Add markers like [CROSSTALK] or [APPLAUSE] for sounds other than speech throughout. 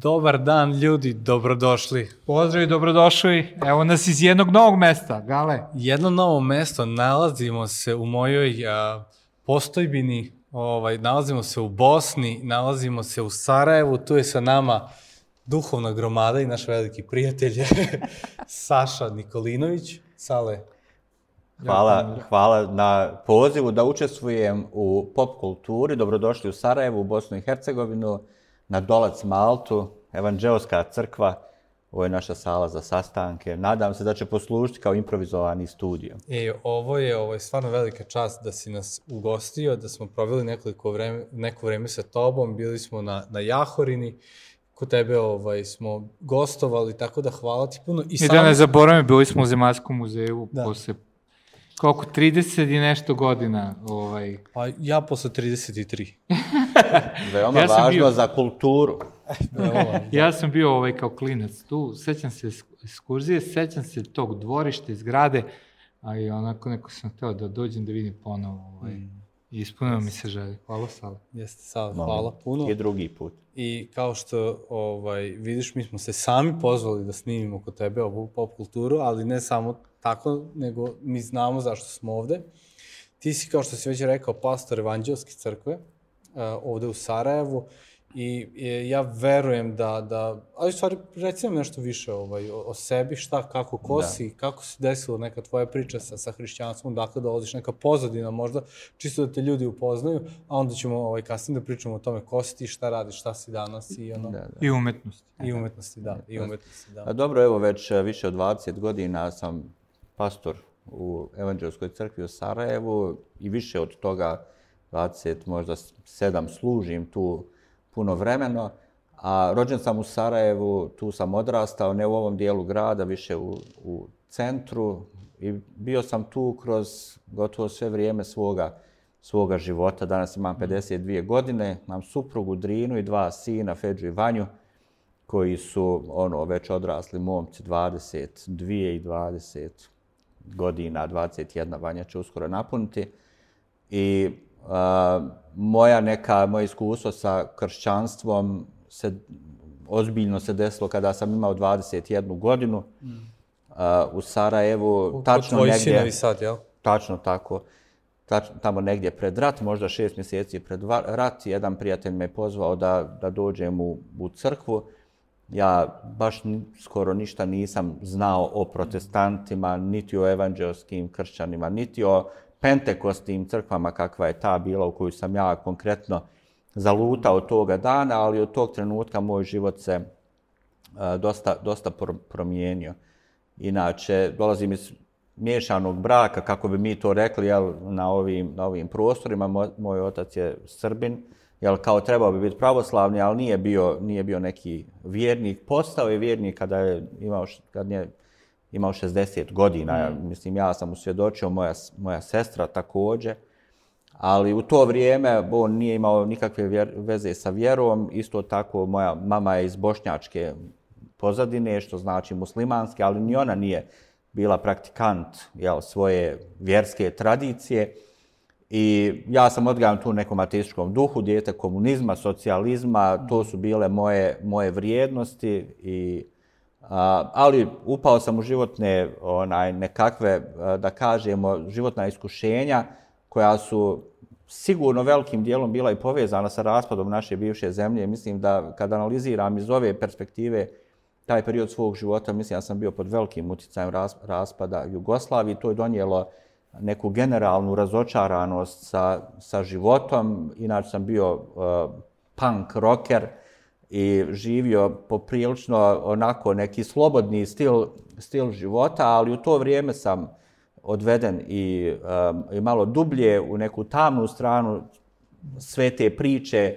Dobar dan ljudi, dobrodošli. Pozdrav i dobrodošli. Evo nas iz jednog novog mesta, Gale. Jedno novo mesto, nalazimo se u mojoj a, postojbini, ovaj, nalazimo se u Bosni, nalazimo se u Sarajevu, tu je sa nama duhovna gromada i naš veliki prijatelj [LAUGHS] Saša Nikolinović. Sale. Hvala, hvala na pozivu da učestvujem u pop kulturi. Dobrodošli u Sarajevu, u Bosnu i Hercegovinu na Dolac Maltu, Evanđelska crkva, ovo je naša sala za sastanke. Nadam se da će poslužiti kao improvizovani studio. E, ovo je, ovo je stvarno velika čast da si nas ugostio, da smo proveli nekoliko vreme, neko vreme sa tobom, bili smo na, na Jahorini, kod tebe ovaj, smo gostovali, tako da hvala ti puno. I, I da ne zaboravim, bili smo u Zemaljskom muzeju da. posle koliko, 30 i nešto godina. Ovaj. Pa ja posle 33. [LAUGHS] [LAUGHS] Veoma ja važno bio... za kulturu. ja sam bio ovaj kao klinac tu, sećam se ekskurzije, sećam se tog dvorišta iz grade, a i onako neko sam hteo da dođem da vidim ponovo. Ovaj. Mm. I ispunio mi se želje. Hvala Sala. Jeste Sala, hvala puno. I drugi put. I kao što ovaj, vidiš, mi smo se sami pozvali da snimimo kod tebe ovu pop kulturu, ali ne samo tako, nego mi znamo zašto smo ovde. Ti si, kao što si već rekao, pastor evanđelske crkve, ovde u Sarajevu, i ja verujem da, da ali stvari, reci nam nešto više ovaj, o, o sebi, šta, kako, ko da. si, kako se desilo neka tvoja priča sa, sa hrišćanstvom, dakle dolaziš neka pozadina možda, čisto da te ljudi upoznaju, a onda ćemo ovaj, kasnije da pričamo o tome ko si ti, šta radiš, šta si danas i ono... Da, da. I umetnosti. I umetnosti, da. I umetnosti, da. A dobro, evo već više od 20 godina sam pastor u Evanđelskoj crkvi u Sarajevu i više od toga 20, možda 7 služim tu puno vremeno. A rođen sam u Sarajevu, tu sam odrastao, ne u ovom dijelu grada, više u, u centru. I bio sam tu kroz gotovo sve vrijeme svoga, svoga života. Danas imam 52 godine, imam suprugu Drinu i dva sina, Feđu i Vanju, koji su ono već odrasli momci 22 i 20 godina, 21, Vanja će uskoro napuniti. I moja neka, moje iskustvo sa kršćanstvom se ozbiljno se desilo kada sam imao 21 godinu mm. uh, u Sarajevu. U, tačno negdje, sinovi sad, jel? Tačno tako. Tač, tamo negdje pred rat, možda šest mjeseci pred rat, jedan prijatelj me pozvao da, da dođem u, u crkvu. Ja baš skoro ništa nisam znao o protestantima, niti o evanđelskim kršćanima, niti o pentekostim crkvama kakva je ta bila u koju sam ja konkretno zalutao toga dana, ali od tog trenutka moj život se uh, dosta, dosta promijenio. Inače, dolazim iz miješanog braka, kako bi mi to rekli jel, na, ovim, na ovim prostorima. Moj, moj otac je Srbin, jel, kao trebao bi biti pravoslavni, ali nije bio, nije bio neki vjernik. Postao je vjernik kada je imao, kad je imao 60 godina. Mm. Mislim, ja sam usvjedočio, moja, moja sestra također. Ali u to vrijeme on nije imao nikakve vjer, veze sa vjerom. Isto tako, moja mama je iz bošnjačke pozadine, što znači muslimanske, ali ni ona nije bila praktikant jel, svoje vjerske tradicije. I ja sam odgajan tu nekom ateističkom duhu, dijete komunizma, socijalizma, to su bile moje, moje vrijednosti i ali upao sam u životne onaj nekakve e, da kažemo životna iskušenja koja su sigurno velikim dijelom bila i povezana sa raspadom naše bivše zemlje. Mislim da kad analiziram iz ove perspektive taj period svog života, mislim da sam bio pod velikim utjecajem raspada Jugoslavije. To je donijelo neku generalnu razočaranost sa, sa životom. Inače sam bio uh, punk rocker, i živio poprilično onako neki slobodni stil, stil života, ali u to vrijeme sam odveden i, um, i malo dublje u neku tamnu stranu sve te priče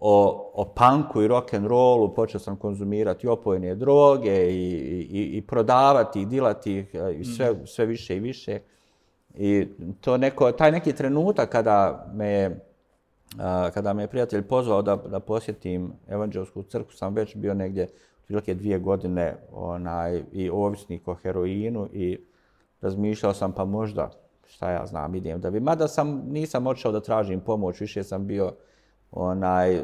o, o punku i rock and rollu, počeo sam konzumirati opojne droge i, i, i prodavati i dilati ih i sve, mm. sve više i više. I to neko, taj neki trenutak kada me kada me je prijatelj pozvao da, da posjetim evanđelsku crkvu, sam već bio negdje otprilike dvije godine onaj, i ovisnik o heroinu i razmišljao sam pa možda, šta ja znam, idem da bi. Mada sam, nisam odšao da tražim pomoć, više sam bio onaj,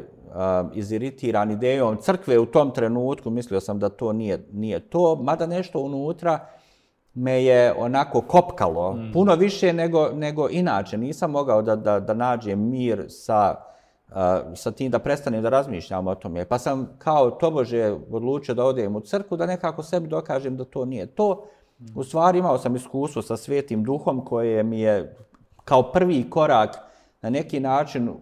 iziritiran idejom crkve u tom trenutku, mislio sam da to nije, nije to, mada nešto unutra me je onako kopkalo, mm. puno više nego, nego inače. Nisam mogao da, da, da nađem mir sa, uh, sa tim da prestanem da razmišljam o tome. Pa sam kao tobože odlučio da odem u crku, da nekako sebi dokažem da to nije to. U stvari imao sam iskustvo sa svetim duhom koje mi je kao prvi korak na neki način uh,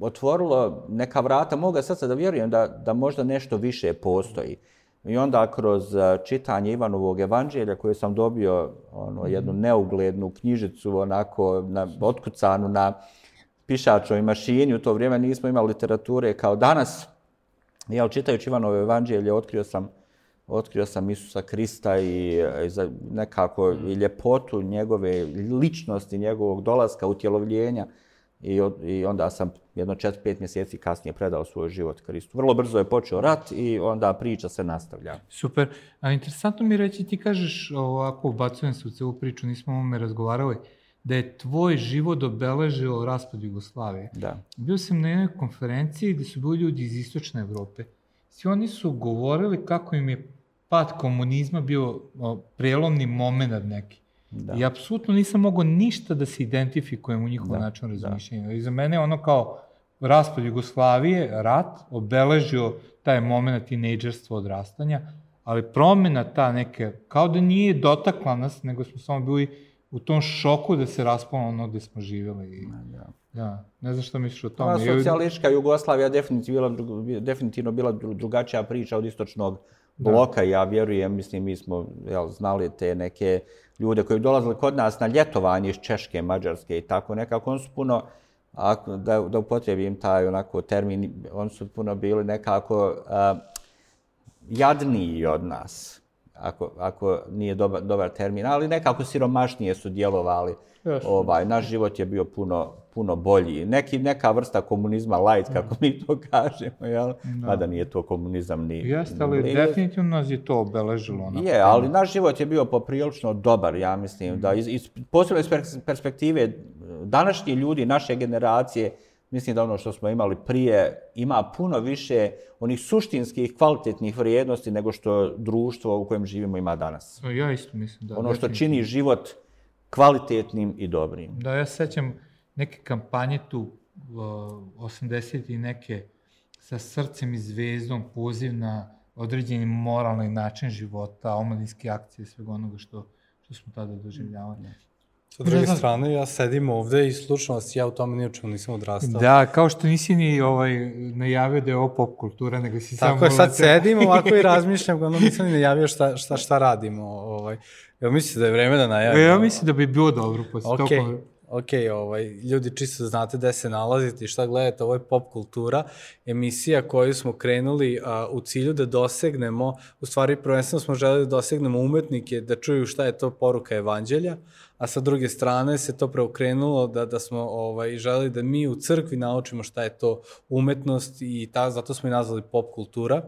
otvorilo neka vrata moga srca da vjerujem da, da možda nešto više postoji. I onda kroz uh, čitanje Ivanovog evanđelja koje sam dobio ono, jednu neuglednu knjižicu onako na, otkucanu na pišačoj mašini, u to vrijeme nismo imali literature kao danas. Ja čitajući Ivanove evanđelje otkrio sam otkrio sam Isusa Krista i, i za nekako i ljepotu njegove ličnosti, njegovog dolaska, utjelovljenja. I, I onda sam jedno četiri, pet mjeseci kasnije predao svoj život Kristu. Vrlo brzo je počeo rat i onda priča se nastavlja. Super. A interesantno mi reći, ti kažeš ovako, ubacujem se u celu priču, nismo o me razgovarali, da je tvoj život obeležio raspad Jugoslavije. Da. Bio sam na jednoj konferenciji gdje su bili ljudi iz Istočne Evrope. Svi oni su govorili kako im je pad komunizma bio prijelomni moment neki. Da. I apsolutno nisam mogao ništa da se identifikujem u njihovom načinu razmišljenja. I za mene ono kao raspad Jugoslavije, rat, obeležio taj moment tinejdžerstva odrastanja, ali promjena ta neke, kao da nije dotakla nas, nego smo samo bili u tom šoku da se raspalo ono gde smo živjeli. I, da. Ja, ne znam što misliš o tome. Pa, socijalistička Jugoslavija definitivno bila, definitivno bila drugačija priča od istočnog bloka. Da. Ja vjerujem, mislim, mi smo jel, znali te neke ljude koji dolazili kod nas na ljetovanje iz Češke, Mađarske i tako nekako. on su puno, ako, da, da upotrebim taj onako termin, oni su puno bili nekako uh, jadniji od nas, ako, ako nije dobar, dobar termin, ali nekako siromašnije su djelovali. Ovaj, naš život je bio puno, puno bolji. Neki, neka vrsta komunizma, light, kako mi to kažemo, jel? Da. Mada nije to komunizam ni... Jeste, ali ni... definitivno nas je to obeležilo. Onako. Je, ali naš život je bio poprilično dobar, ja mislim, mm. da iz, iz posebne perspektive današnji ljudi, naše generacije, mislim da ono što smo imali prije ima puno više onih suštinskih, kvalitetnih vrijednosti nego što društvo u kojem živimo ima danas. Ja isto mislim da. Ono što čini život kvalitetnim i dobrim. Da, ja sećam neke kampanje tu, uh, 80. i neke sa srcem i zvezdom, poziv na određeni moralni način života, omladinske akcije, svega onoga što, što smo tada doživljavali. Sa druge znam... strane, ja sedim ovde i slučajno vas ja u tome ni čemu nisam odrastao. Da, kao što nisi ni ovaj, najavio da je ovo pop kultura, nego si Tako samo... Tako je, sad sedim ovako i [LAUGHS] razmišljam, ono nisam ni najavio šta, šta, šta radimo. Ovaj. Evo mislite da je vreme da najavimo? Ja mislim da bi bilo dobro posle okay. toga ok, ovaj, ljudi čisto znate gde se nalazite i šta gledate, ovo je pop kultura, emisija koju smo krenuli a, u cilju da dosegnemo, u stvari prvenstveno smo želeli da dosegnemo umetnike, da čuju šta je to poruka evanđelja, a sa druge strane se to preokrenulo da, da smo ovaj, želeli da mi u crkvi naučimo šta je to umetnost i ta, zato smo i nazvali pop kultura.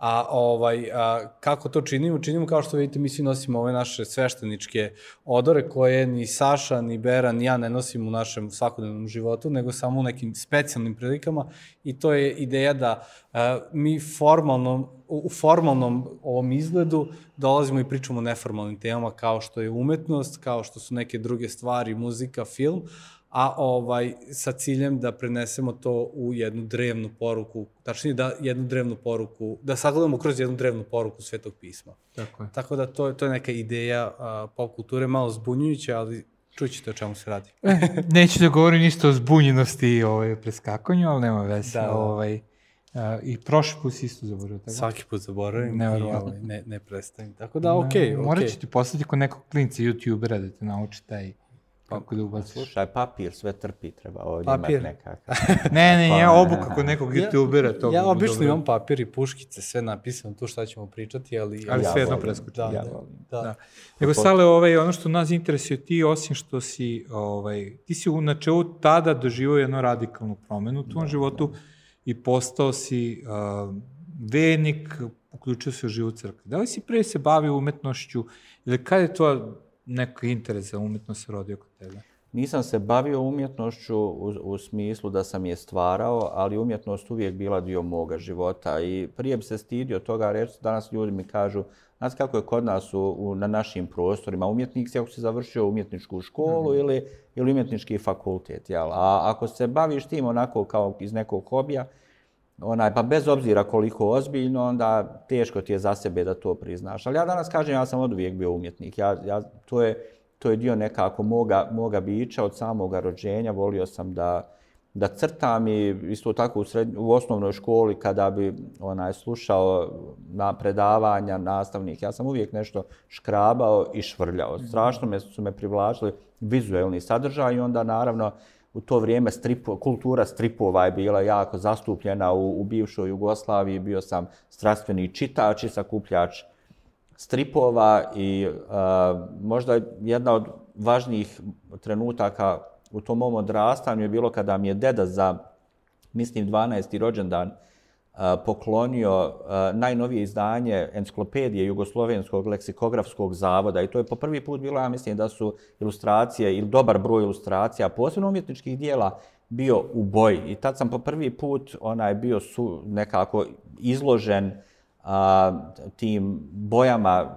A ovaj, a, kako to činimo? Činimo kao što vidite, mi svi nosimo ove naše svešteničke odore koje ni Saša, ni Bera, ni ja ne nosim u našem svakodnevnom životu, nego samo u nekim specijalnim prilikama i to je ideja da a, mi formalno, u, u formalnom ovom izgledu dolazimo i pričamo o neformalnim temama kao što je umetnost, kao što su neke druge stvari, muzika, film, a ovaj sa ciljem da prenesemo to u jednu drevnu poruku, tačnije da jednu drevnu poruku, da sagledamo kroz jednu drevnu poruku Svetog pisma. Tako je. Tako da to, to je neka ideja a, pop kulture, malo zbunjujuća, ali čućete o čemu se radi. E, neću da govorim isto o zbunjenosti i ovaj, preskakanju, ali nema veze. Da, da. Ovaj, a, I prošli put si isto zaboravio. Tako? Svaki put zaboravim ne, i ovaj, ne, ne prestavim. Tako da, okej. Okay, okay. Morat ću ti poslati kod nekog klinca youtubera da te nauči taj Kako da ubaciš? Slušaj, papir sve trpi, treba ovdje papir. imati nekakav. [LAUGHS] ne, ne, ja obuka kod nekog youtubera. Ja, ja obično imam papir i puškice, sve napisano tu šta ćemo pričati, ali... Ali ja sve jedno preskoči. Da, ja, da, da. da. Nego, Sale, ovaj, ono što nas interesuje ti, osim što si, ovaj, ti si u načelu tada doživao jednu radikalnu promenu u tvom da, životu da. i postao si uh, venik, uključio se u život crkve. Da li si pre se bavio umetnošću ili kada je to neki interes za umetnost se rodio kod tebe? nisam se bavio umjetnošću u, u smislu da sam je stvarao, ali umjetnost uvijek bila dio moga života i prije bi se stidio toga reći, danas ljudi mi kažu, znaš kako je kod nas u, u, na našim prostorima, umjetnik si ako si završio umjetničku školu mm. ili, ili umjetnički fakultet, jel? a ako se baviš tim onako kao iz nekog hobija, onaj, pa bez obzira koliko ozbiljno, onda teško ti je za sebe da to priznaš. Ali ja danas kažem, ja sam od uvijek bio umjetnik. Ja, ja, to, je, to je dio nekako moga, moga bića od samoga rođenja. Volio sam da, da crtam i isto tako u, srednj, u osnovnoj školi kada bi onaj slušao na predavanja nastavnik. Ja sam uvijek nešto škrabao i švrljao. Strašno me su me privlačili vizuelni sadržaj i onda naravno u to vrijeme stripo, kultura stripova je bila jako zastupljena u, u bivšoj Jugoslaviji. Bio sam strastveni čitač i sakupljač stripova i a, možda jedna od važnijih trenutaka u tom mom odrastanju je bilo kada mi je deda za, mislim, 12. rođendan poklonio najnovije izdanje enciklopedije Jugoslovenskog leksikografskog zavoda i to je po prvi put bilo, ja mislim, da su ilustracije ili dobar broj ilustracija, posebno umjetničkih dijela, bio u boji. I tad sam po prvi put onaj bio su nekako izložen a, tim bojama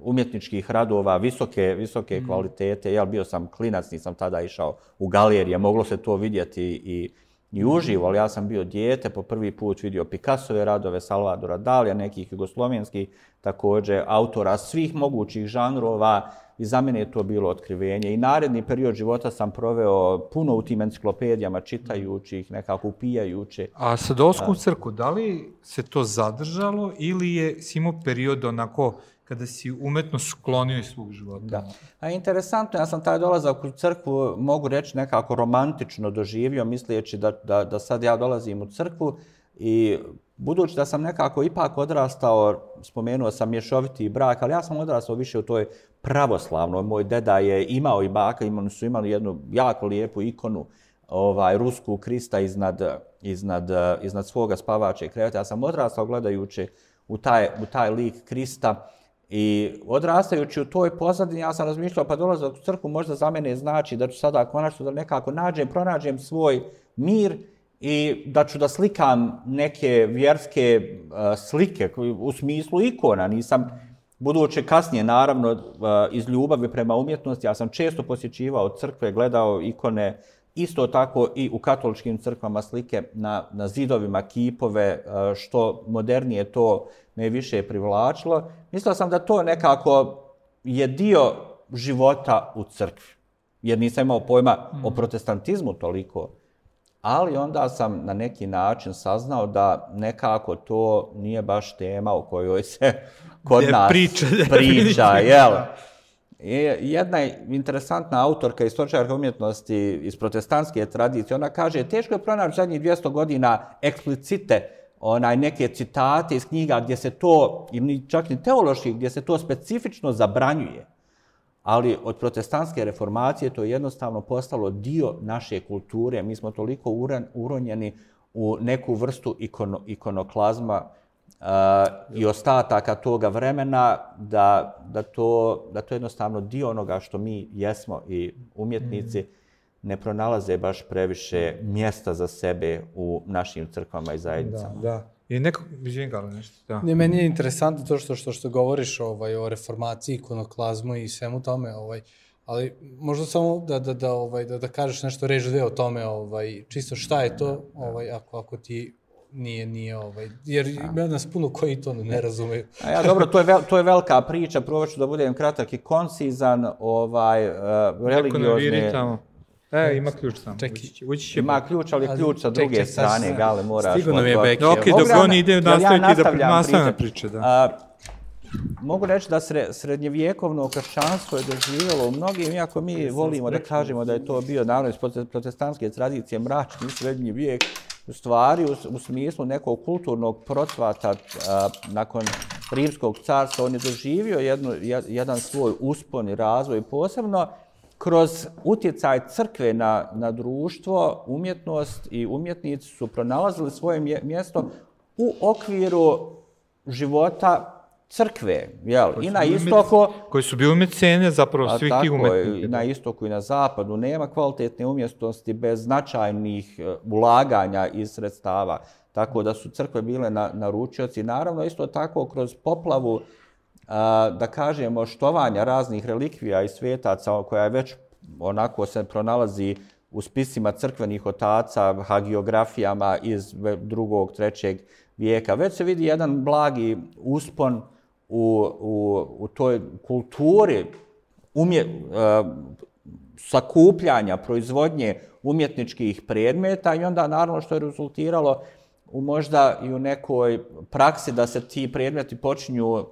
umjetničkih radova visoke, visoke mm. kvalitete. Ja bio sam klinac, nisam tada išao u galerije, moglo se to vidjeti i i uživo, ali ja sam bio dijete, po prvi put vidio Picassove radove, Salvadora Dalija, nekih jugoslovenskih, također autora svih mogućih žanrova i za mene je to bilo otkrivenje. I naredni period života sam proveo puno u tim enciklopedijama, čitajući ih, nekako upijajući. A sa Doskom crku, da li se to zadržalo ili je si imao period onako kada si umetno sklonio iz svog života. Da. A interesantno, ja sam taj dolazak u crkvu, mogu reći, nekako romantično doživio, mislijeći da, da, da sad ja dolazim u crkvu i budući da sam nekako ipak odrastao, spomenuo sam mješoviti brak, ali ja sam odrastao više u toj pravoslavnoj. Moj deda je imao i baka, imali su imali jednu jako lijepu ikonu, ovaj rusku Krista iznad, iznad, iznad svoga spavačeg kreveta. Ja sam odrastao gledajući u taj, u taj lik Krista. I odrastajući u toj pozadini, ja sam razmišljao, pa dolazak u crkvu možda za mene znači da ću sada konačno da nekako nađem, pronađem svoj mir i da ću da slikam neke vjerske uh, slike u smislu ikona. Nisam, buduće kasnije, naravno, uh, iz ljubavi prema umjetnosti, ja sam često posjećivao crkve, gledao ikone, isto tako i u katoličkim crkvama slike na, na zidovima, kipove, uh, što modernije to me više privlačilo. Mislio sam da to nekako je dio života u crkvi. Jer nisam imao pojma mm. o protestantizmu toliko. Ali onda sam na neki način saznao da nekako to nije baš tema o kojoj se [LAUGHS] kod je nas priča. [LAUGHS] priča jel? I jedna interesantna autorka istoričarka umjetnosti iz protestantske tradicije, ona kaže, teško je pronaći zadnjih 200 godina eksplicite onaj neke citate iz knjiga gdje se to, ili čak ni teološki, gdje se to specifično zabranjuje. Ali od protestantske reformacije to je jednostavno postalo dio naše kulture. Mi smo toliko uronjeni u neku vrstu ikono, ikonoklazma uh, i ostataka toga vremena da, da, to, da to je jednostavno dio onoga što mi jesmo i umjetnici. Mm ne pronalaze baš previše mjesta za sebe u našim crkvama i zajednicama. Da, da. I neko, izvijem ga nešto, da. Ne, meni je interesantno to što, što, što govoriš ovaj, o reformaciji, ikonoklazmu i svemu tome, ovaj, ali možda samo da, da, da, ovaj, da, da kažeš nešto, reži dve o tome, ovaj, čisto šta je to, ovaj, ako, ako ti nije, nije ovaj, jer ima nas puno koji to ne razumeju. [LAUGHS] A ja, dobro, to je, vel, to je velika priča, provat da budem kratak i koncizan, ovaj, uh, religiozni, E, ima ključ sam. Čekaj, ući će ima ključ, ali ključ sa druge strane, gale, moraš... Stigo nam je Beki. Ok, dok oni ide, nastaviti da nastavljam priče, da. A, mogu reći da sre, srednjevjekovno kršćanstvo je doživjelo u mnogim, iako mi volimo da kažemo da je to bio naravno iz protestantske tradicije mračni srednji vijek, u stvari u, u smislu nekog kulturnog procvata a, nakon rimskog carstva, on je doživio jednu, jedan svoj uspon i razvoj posebno, kroz utjecaj crkve na, na društvo, umjetnost i umjetnici su pronalazili svoje mjesto u okviru života crkve, jel? I na istoku... Koji su bili mecene zapravo svih tih umetnika. I na istoku i na zapadu nema kvalitetne umjetnosti bez značajnih e, ulaganja iz sredstava. Tako da su crkve bile na, na ručioci. Naravno, isto tako kroz poplavu, da kažemo, štovanja raznih relikvija i svetaca koja je već onako se pronalazi u spisima crkvenih otaca, hagiografijama iz drugog, trećeg vijeka. Već se vidi jedan blagi uspon u, u, u toj kulturi umje, uh, sakupljanja, proizvodnje umjetničkih predmeta i onda naravno što je rezultiralo u možda i u nekoj praksi da se ti predmeti počinju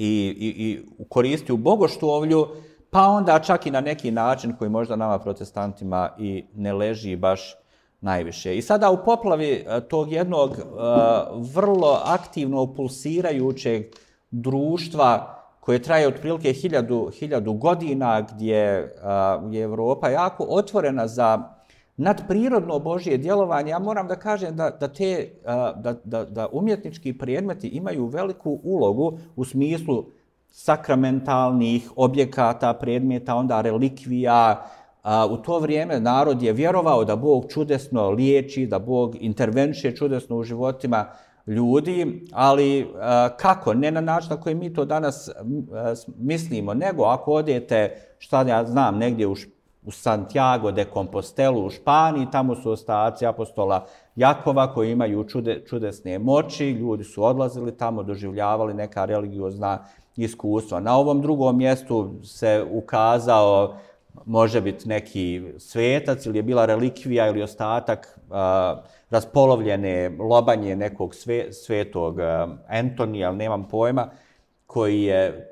i, i, i koristi u bogoštovlju, pa onda čak i na neki način koji možda nama protestantima i ne leži baš najviše. I sada u poplavi e, tog jednog uh, vrlo aktivno pulsirajućeg društva koje traje otprilike hiljadu, hiljadu godina, gdje uh, je Evropa jako otvorena za nadprirodno Božje djelovanje, ja moram da kažem da, da te da, da, da umjetnički predmeti imaju veliku ulogu u smislu sakramentalnih objekata, predmeta, onda relikvija, A, u to vrijeme narod je vjerovao da Bog čudesno liječi, da Bog intervenše čudesno u životima ljudi, ali a, kako? Ne na način na koji mi to danas a, mislimo, nego ako odete, šta ja znam, negdje u, u Santiago de Compostelu u Španiji, tamo su ostaci apostola Jakova koji imaju čude, čudesne moći, ljudi su odlazili tamo, doživljavali neka religiozna iskustva. Na ovom drugom mjestu se ukazao može biti neki svetac ili je bila relikvija ili ostatak a, raspolovljene lobanje nekog sve, svetog a, Antonija, ali nemam pojma, koji je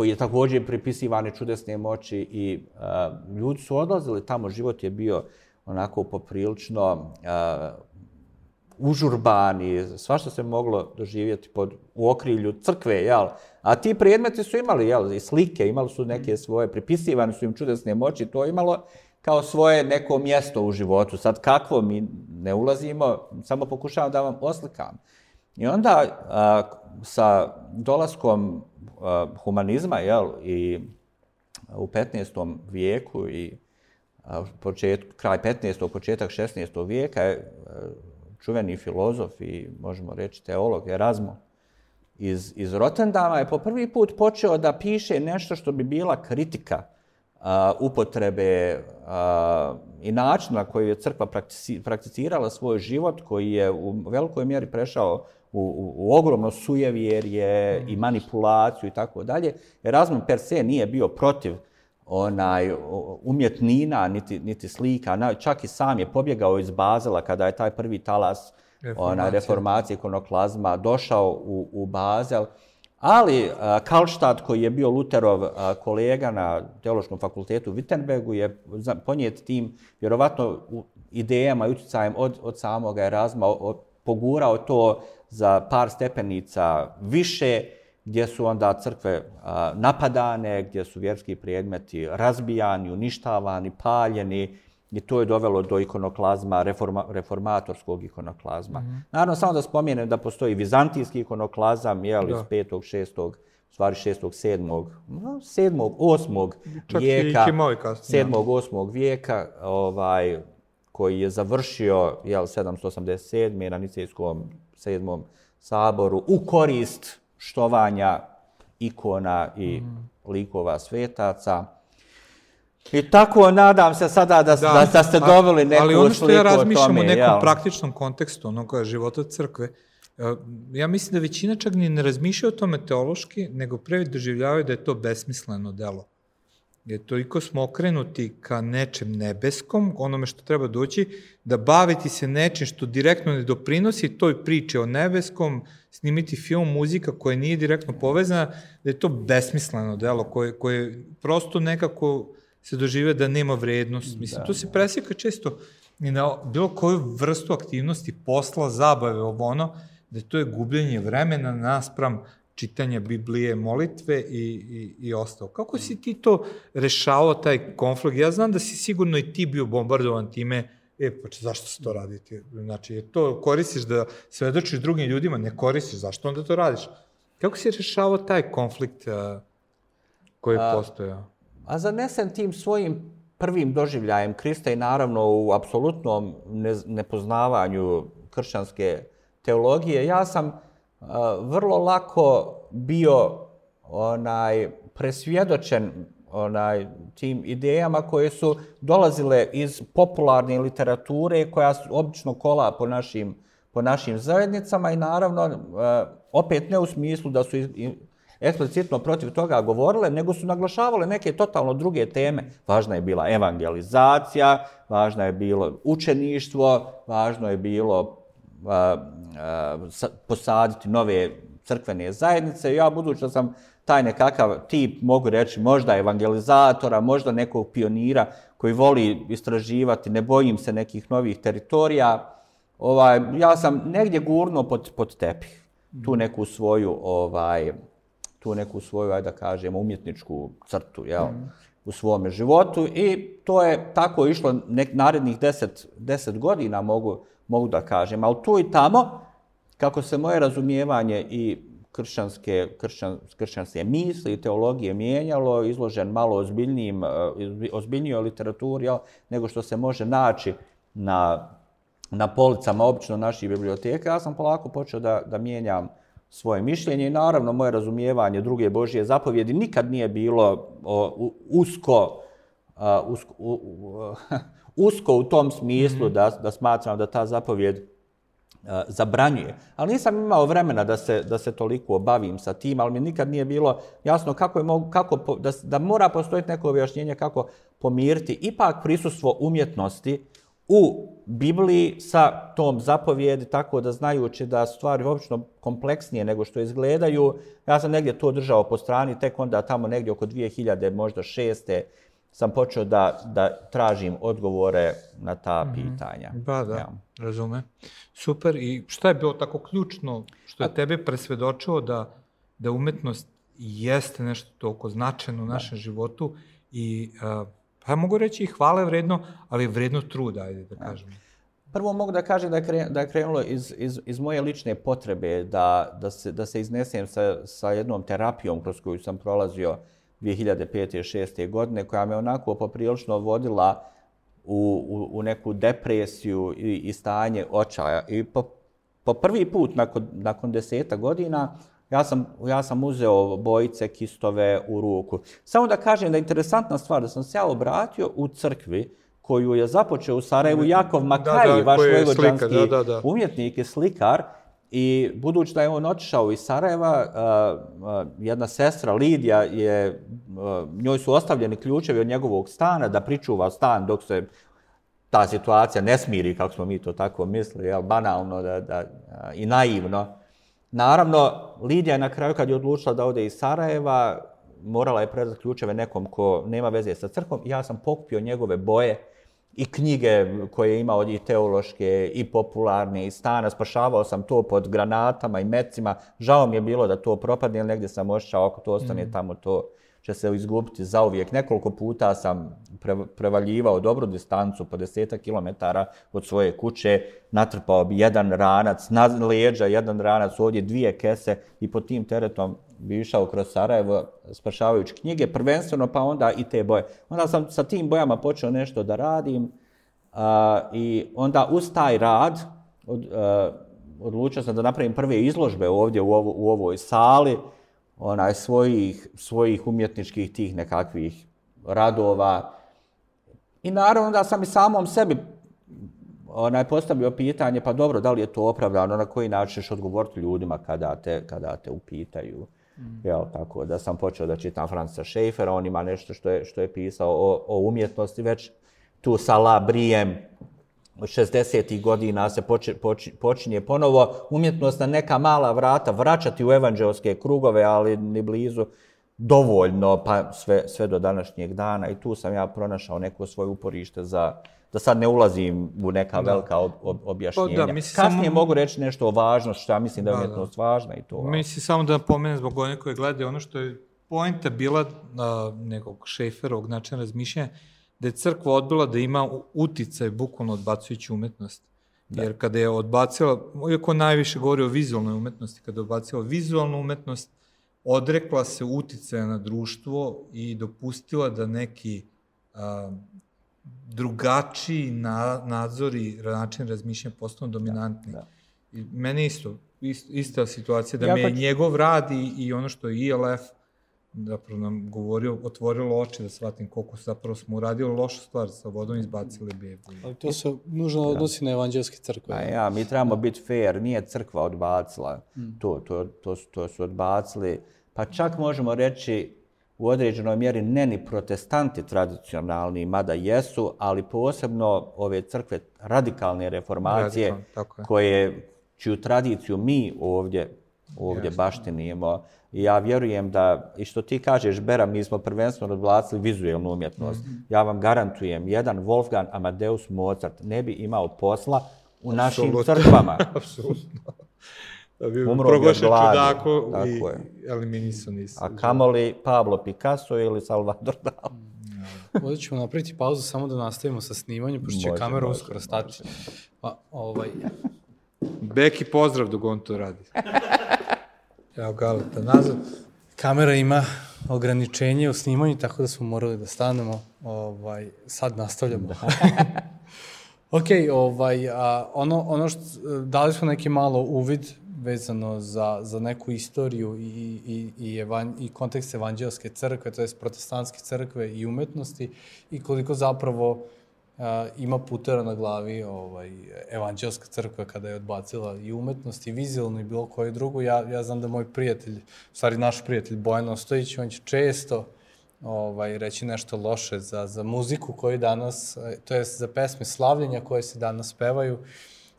koji je također pripisivane čudesne moći i a, ljudi su odlazili tamo, život je bio onako poprilično a, užurban i svašta se moglo doživjeti pod, u okrilju crkve, jel? A ti predmeti su imali, jel, i slike, imali su neke svoje, pripisivane su im čudesne moći, to imalo kao svoje neko mjesto u životu. Sad kakvo mi ne ulazimo, samo pokušavam da vam oslikam. I onda a, sa dolaskom Eh, humanizma, jel, i u 15. vijeku i a, počet, kraj 15. početak 16. vijeka je eh, čuveni filozof i možemo reći teolog Erasmo iz, iz Rotendama je po prvi put počeo da piše nešto što bi bila kritika a, upotrebe a, i načina na koji je crkva prakticirala svoj život, koji je u velikoj mjeri prešao u, u, u ogromno sujevjerje i manipulaciju i tako dalje. Erasmus per se nije bio protiv onaj umjetnina niti, niti slika, čak i sam je pobjegao iz Bazela kada je taj prvi talas reformacije, reformacije ikonoklazma došao u, u Bazel. Ali Karlštad, koji je bio Luterov kolega na teološkom fakultetu u Wittenbergu, je ponijet tim, vjerovatno, idejama i utjecajem od, od samog Erasma, pogurao to za par stepenica više, gdje su onda crkve napadane, gdje su vjerski predmeti razbijani, uništavani, paljeni, i to je dovelo do ikonoklazma, reforma, reformatorskog ikonoklazma. Mm -hmm. Naravno, samo da spomenem da postoji vizantijski ikonoklazam, jel, iz 5. 6. stvari 6. 7. 7. 8. vijeka, 7. 8. vijeka, ovaj, koji je završio jel, 787. na Nicejskom 7. saboru u korist štovanja ikona i likova svetaca. I tako nadam se sada da, da, da, ste dobili neku ali ono što ja razmišljam u nekom jel? praktičnom kontekstu onoga života crkve, e, ja mislim da većina čak ni ne razmišlja o tome teološki, nego pre doživljavaju da je to besmisleno delo. Je toliko smo okrenuti ka nečem nebeskom, onome što treba doći, da baviti se nečim što direktno ne doprinosi toj priči o nebeskom, snimiti film, muzika koja nije direktno povezana, da je to besmisleno delo koje, koje prosto nekako se dožive da nema vrednost. Mislim, da, to se presjeka često i na bilo koju vrstu aktivnosti, posla, zabave, ovo ono, da to je gubljenje vremena naspram čitanja Biblije, molitve i, i, i ostalo. Kako si ti to rešao, taj konflikt? Ja znam da si sigurno i ti bio bombardovan time, e, pa če, zašto se to raditi? Znači, je to koristiš da svedočiš drugim ljudima, ne koristiš, zašto onda to radiš? Kako si rješavao taj konflikt uh, koji je postojao? A zanesen tim svojim prvim doživljajem Krista i naravno u apsolutnom nepoznavanju kršćanske teologije, ja sam vrlo lako bio onaj presvjedočen onaj tim idejama koje su dolazile iz popularne literature koja su obično kola po našim po našim zajednicama i naravno opet ne u smislu da su eksplicitno protiv toga govorile, nego su naglašavale neke totalno druge teme. Važna je bila evangelizacija, važno je bilo učeništvo, važno je bilo posaditi nove crkvene zajednice. Ja, budući da sam taj nekakav tip, mogu reći, možda evangelizatora, možda nekog pionira koji voli istraživati, ne bojim se nekih novih teritorija, ovaj, ja sam negdje gurno pod, pod tepih tu neku svoju ovaj tu neku svoju, ajde da kažem, umjetničku crtu jel, mm. u svome životu i to je tako išlo nek, narednih deset, deset godina, mogu, mogu da kažem. Ali tu i tamo, kako se moje razumijevanje i kršćanske, kršćan, kršćanske misli i teologije mijenjalo, izložen malo ozbiljnijim, e, ozbiljnijoj literaturi, jel, nego što se može naći na, na policama obično naših biblioteka, ja sam polako počeo da, da mijenjam svoje mišljenje i naravno moje razumijevanje druge Božije zapovjedi nikad nije bilo o, usko, a, usko, u, u, usko u tom smislu mm -hmm. da, da smatram da ta zapovjed a, zabranjuje. Ali nisam imao vremena da se, da se toliko obavim sa tim, ali mi nikad nije bilo jasno kako je mogu, kako, da, da mora postojiti neko objašnjenje kako pomiriti ipak prisustvo umjetnosti u Bibliji sa tom zapovjedi, tako da znajući da stvari obično kompleksnije nego što izgledaju, ja sam negdje to držao po strani, tek onda tamo negdje oko 2000, možda šeste, sam počeo da, da tražim odgovore na ta mm -hmm. pitanja. Ba, da, ja. razume. Super. I šta je bilo tako ključno što je A... tebe presvedočilo da, da umetnost jeste nešto toliko značajno u našem da. životu i uh, pa mogu reći i hvale vredno, ali vredno truda, ajde da kažem. Prvo mogu da kažem da je, da je krenulo iz, iz, iz moje lične potrebe da, da, se, da se iznesem sa, sa jednom terapijom kroz koju sam prolazio 2005. i 2006. godine, koja me onako poprilično vodila u, u, u neku depresiju i, i stanje očaja. I po, po prvi put nakon, nakon deseta godina Ja sam, ja sam uzeo bojice, kistove u ruku. Samo da kažem da je interesantna stvar da sam se ja obratio u crkvi koju je započeo u Sarajevu Jakov Makaj, da, da, vaš vojvođanski umjetnik i slikar. I budući da je on otišao iz Sarajeva, e, e, jedna sestra Lidija je, e, njoj su ostavljeni ključevi od njegovog stana da pričuva stan dok se ta situacija ne smiri, kako smo mi to tako mislili, jel, banalno da, da, i naivno. Naravno, Lidija je na kraju kad je odlučila da ode iz Sarajeva, morala je predati ključeve nekom ko nema veze sa crkom. Ja sam pokupio njegove boje i knjige koje je imao i teološke i popularne i stana. Spašavao sam to pod granatama i mecima. Žao mi je bilo da to propadne, ili negdje sam ošćao ako to ostane mm. tamo to će se izgubiti zauvijek. Nekoliko puta sam prevaljivao dobru distancu po deseta kilometara od svoje kuće, natrpao bi jedan ranac na leđa, jedan ranac ovdje, dvije kese i po tim teretom bi išao kroz Sarajevo spašavajući knjige, prvenstveno pa onda i te boje. Onda sam sa tim bojama počeo nešto da radim a, i onda uz taj rad od, a, odlučio sam da napravim prve izložbe ovdje u, ovo, u ovoj sali, onaj svojih, svojih umjetničkih tih nekakvih radova. I naravno da sam i samom sebi onaj postavio pitanje, pa dobro, da li je to opravdano, na koji način ćeš odgovoriti ljudima kada te, kada te upitaju. Mm. Jel, tako da sam počeo da čitam Franca Schaeffera, on ima nešto što je, što je pisao o, o umjetnosti, već tu sa La Brijem, od 60. godina se poči, poči, počinje ponovo umjetnost na neka mala vrata vraćati u evanđelske krugove, ali ni blizu dovoljno, pa sve, sve do današnjeg dana. I tu sam ja pronašao neko svoje uporište za, da sad ne ulazim u neka da. velika ob, ob, objašnjenja. Pa da, Kasnije samo... mogu reći nešto o važnosti, što ja mislim da je umjetnost da. važna i to. Mislim samo da napomenem zbog onih koje gledaju, ono što je pojenta bila uh, nekog šeferovog načina razmišljanja, da je crkva odbila da ima uticaj bukvalno odbacujući umetnost. Jer kada je odbacila, iako najviše govori o vizualnoj umetnosti, kada je odbacila vizualnu umetnost, odrekla se uticaja na društvo i dopustila da neki a, drugačiji na, nadzori, način razmišljanja postanu dominantni. Da, da. I meni isto, ist, ista situacija, da ja, me pa... njegov rad i, i ono što je ILF zapravo nam govorio, otvorilo oči da shvatim koliko zapravo smo uradili lošu stvar sa vodom i izbacili bebu. Ali to se nužno odnosi na evanđelske crkve. A ja, mi trebamo biti fair, nije crkva odbacila mm. to, to, to, to su odbacili, pa čak možemo reći u određenoj mjeri ne ni protestanti tradicionalni, mada jesu, ali posebno ove crkve radikalne reformacije Radikal, koje, čiju tradiciju mi ovdje, ovdje baštinimo. I ja vjerujem da, i što ti kažeš, Bera, mi smo prvenstveno odblacili vizualnu umjetnost. Mm -hmm. Ja vam garantujem, jedan Wolfgang Amadeus Mozart ne bi imao posla u našim Absolutno. crkvama. [LAUGHS] Apsolutno. Da bi proglašen čudako i je. eliminisan iz... A kamoli Pablo Picasso ili Salvador Dali. Ovdje ćemo napraviti pauzu samo da nastavimo sa snimanjem, pošto će kamera uskoro stati. Pa, ovaj... Beki pozdrav dok on to radi. [LAUGHS] Evo Galeta nazad. Kamera ima ograničenje u snimanju, tako da smo morali da stanemo. Ovaj, sad nastavljamo. [LAUGHS] ok, ovaj, a, ono, ono što, dali smo neki malo uvid vezano za, za neku istoriju i, i, i, evan, i kontekst evanđelske crkve, to je protestantske crkve i umetnosti i koliko zapravo a, ima putera na glavi ovaj, evanđelska crkva kada je odbacila i umetnost i vizualno i bilo koje drugu. Ja, ja znam da moj prijatelj, stvari naš prijatelj Bojan Ostojić, on će često ovaj, reći nešto loše za, za muziku koju danas, e, to je za pesme slavljenja koje se danas pevaju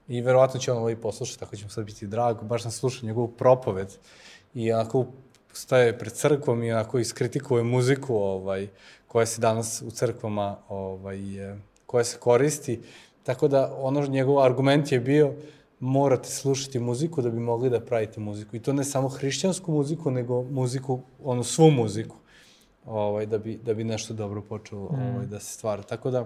i verovatno će on ovo i poslušati, tako će mu sad biti drago. Baš sam slušao njegovu propoved i onako staje pred crkvom i onako iskritikuje muziku ovaj, koja se danas u crkvama ovaj, koja se koristi. Tako da ono njegov argument je bio morate slušati muziku da bi mogli da pravite muziku. I to ne samo hrišćansku muziku, nego muziku, ono svu muziku, ovaj, da, bi, da bi nešto dobro počelo mm. ovaj, da se stvara. Tako da,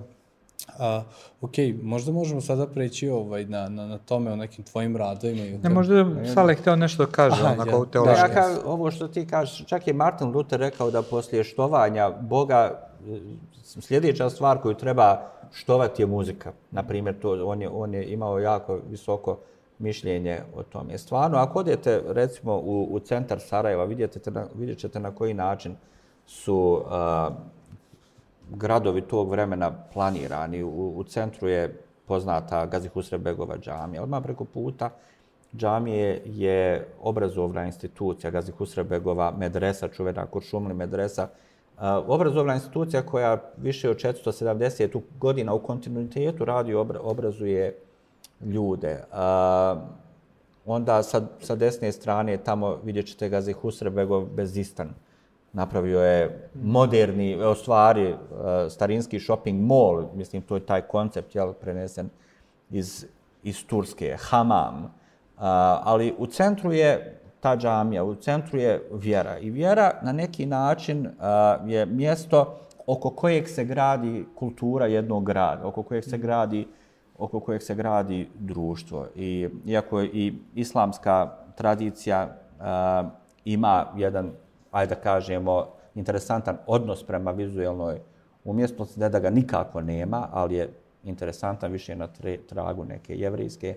A, ok, možda možemo sada preći ovaj, na, na, na tome o nekim tvojim radovima. I ne, možda je Sale hteo nešto da kaže, Aha, onako ja. teološki. Da, ja ka, ovo što ti kažeš, čak je Martin Luther rekao da poslije štovanja Boga sljedeća stvar koju treba štovati je muzika. Naprimjer, to, on, je, on je imao jako visoko mišljenje o tome. Stvarno, ako odete recimo u, u centar Sarajeva, vidite na, vidjet ćete na koji način su uh, gradovi tog vremena planirani. U, u centru je poznata Gazi Husrebegova džamija. Odmah preko puta džamije je obrazovna institucija Gazi Husrebegova medresa, čuvena Kuršumli medresa, obrazovna institucija koja više od 470 godina u kontinuitetu radi obrazuje ljude. Uh, onda sa, sa desne strane tamo vidjet ćete Gazi Husrebegov Bezistan. Napravio je moderni, u stvari, e, starinski shopping mall, mislim, to je taj koncept, jel, prenesen iz, iz Turske, Hamam. A, ali u centru je ta džamija, u centru je vjera. I vjera na neki način uh, je mjesto oko kojeg se gradi kultura jednog grada, oko kojeg se gradi oko kojeg se gradi društvo. I iako i islamska tradicija uh, ima jedan, ajde da kažemo, interesantan odnos prema vizualnoj umjetnosti, ne da ga nikako nema, ali je interesantan više na tragu neke jevrijske